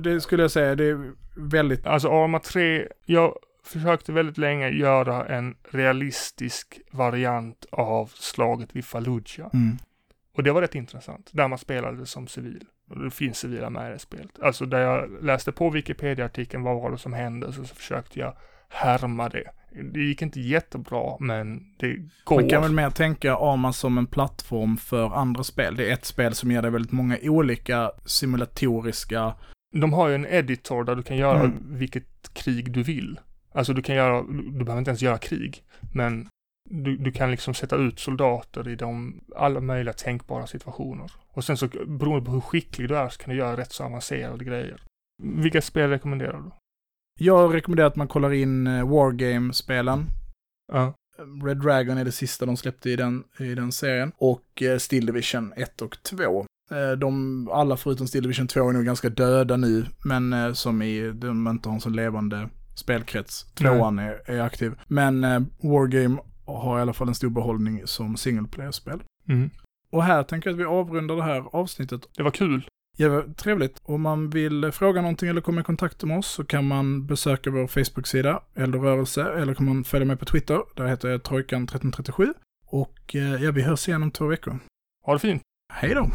Det skulle jag säga, det är väldigt... alltså Arma 3, jag försökte väldigt länge göra en realistisk variant av slaget vid Fallujah. Mm. Och det var rätt intressant, där man spelade som civil. Och det finns civila med i det spelet. Alltså där jag läste på Wikipedia-artikeln, vad var det som hände, så, så försökte jag härma det. Det gick inte jättebra, men det går. Man kan väl mer tänka Arma som en plattform för andra spel. Det är ett spel som ger dig väldigt många olika simulatoriska... De har ju en editor där du kan göra Mm. vilket krig du vill. Alltså du kan göra, du behöver inte ens göra krig, men du, du kan liksom sätta ut soldater i de alla möjliga tänkbara situationer. Och sen så beroende på hur skicklig du är så kan du göra rätt så avancerade grejer. Vilka spel rekommenderar du? Jag rekommenderar att man kollar in eh, Wargame-spelen. Ja. Red Dragon är det sista de släppte i den, i den serien. Och eh, Still Division 1 och 2. Eh, De, alla förutom Still Division 2 är nog ganska döda nu, men eh, som i, de inte har en så levande spelkrets. Tvåan är, är aktiv. Men eh, Wargame har i alla fall en stor behållning som single player-spel. Mm. Och här tänker jag att vi avrundar det här avsnittet. Det var kul. Ja, trevligt. Om man vill fråga någonting eller komma i kontakt med oss så kan man besöka vår Facebook-sida, Eldrörelse, eller kan man följa med på Twitter. Där heter jag Trojkan1337. Och eh, ja, vi hörs igen om två veckor. Ha det fint. Hej då!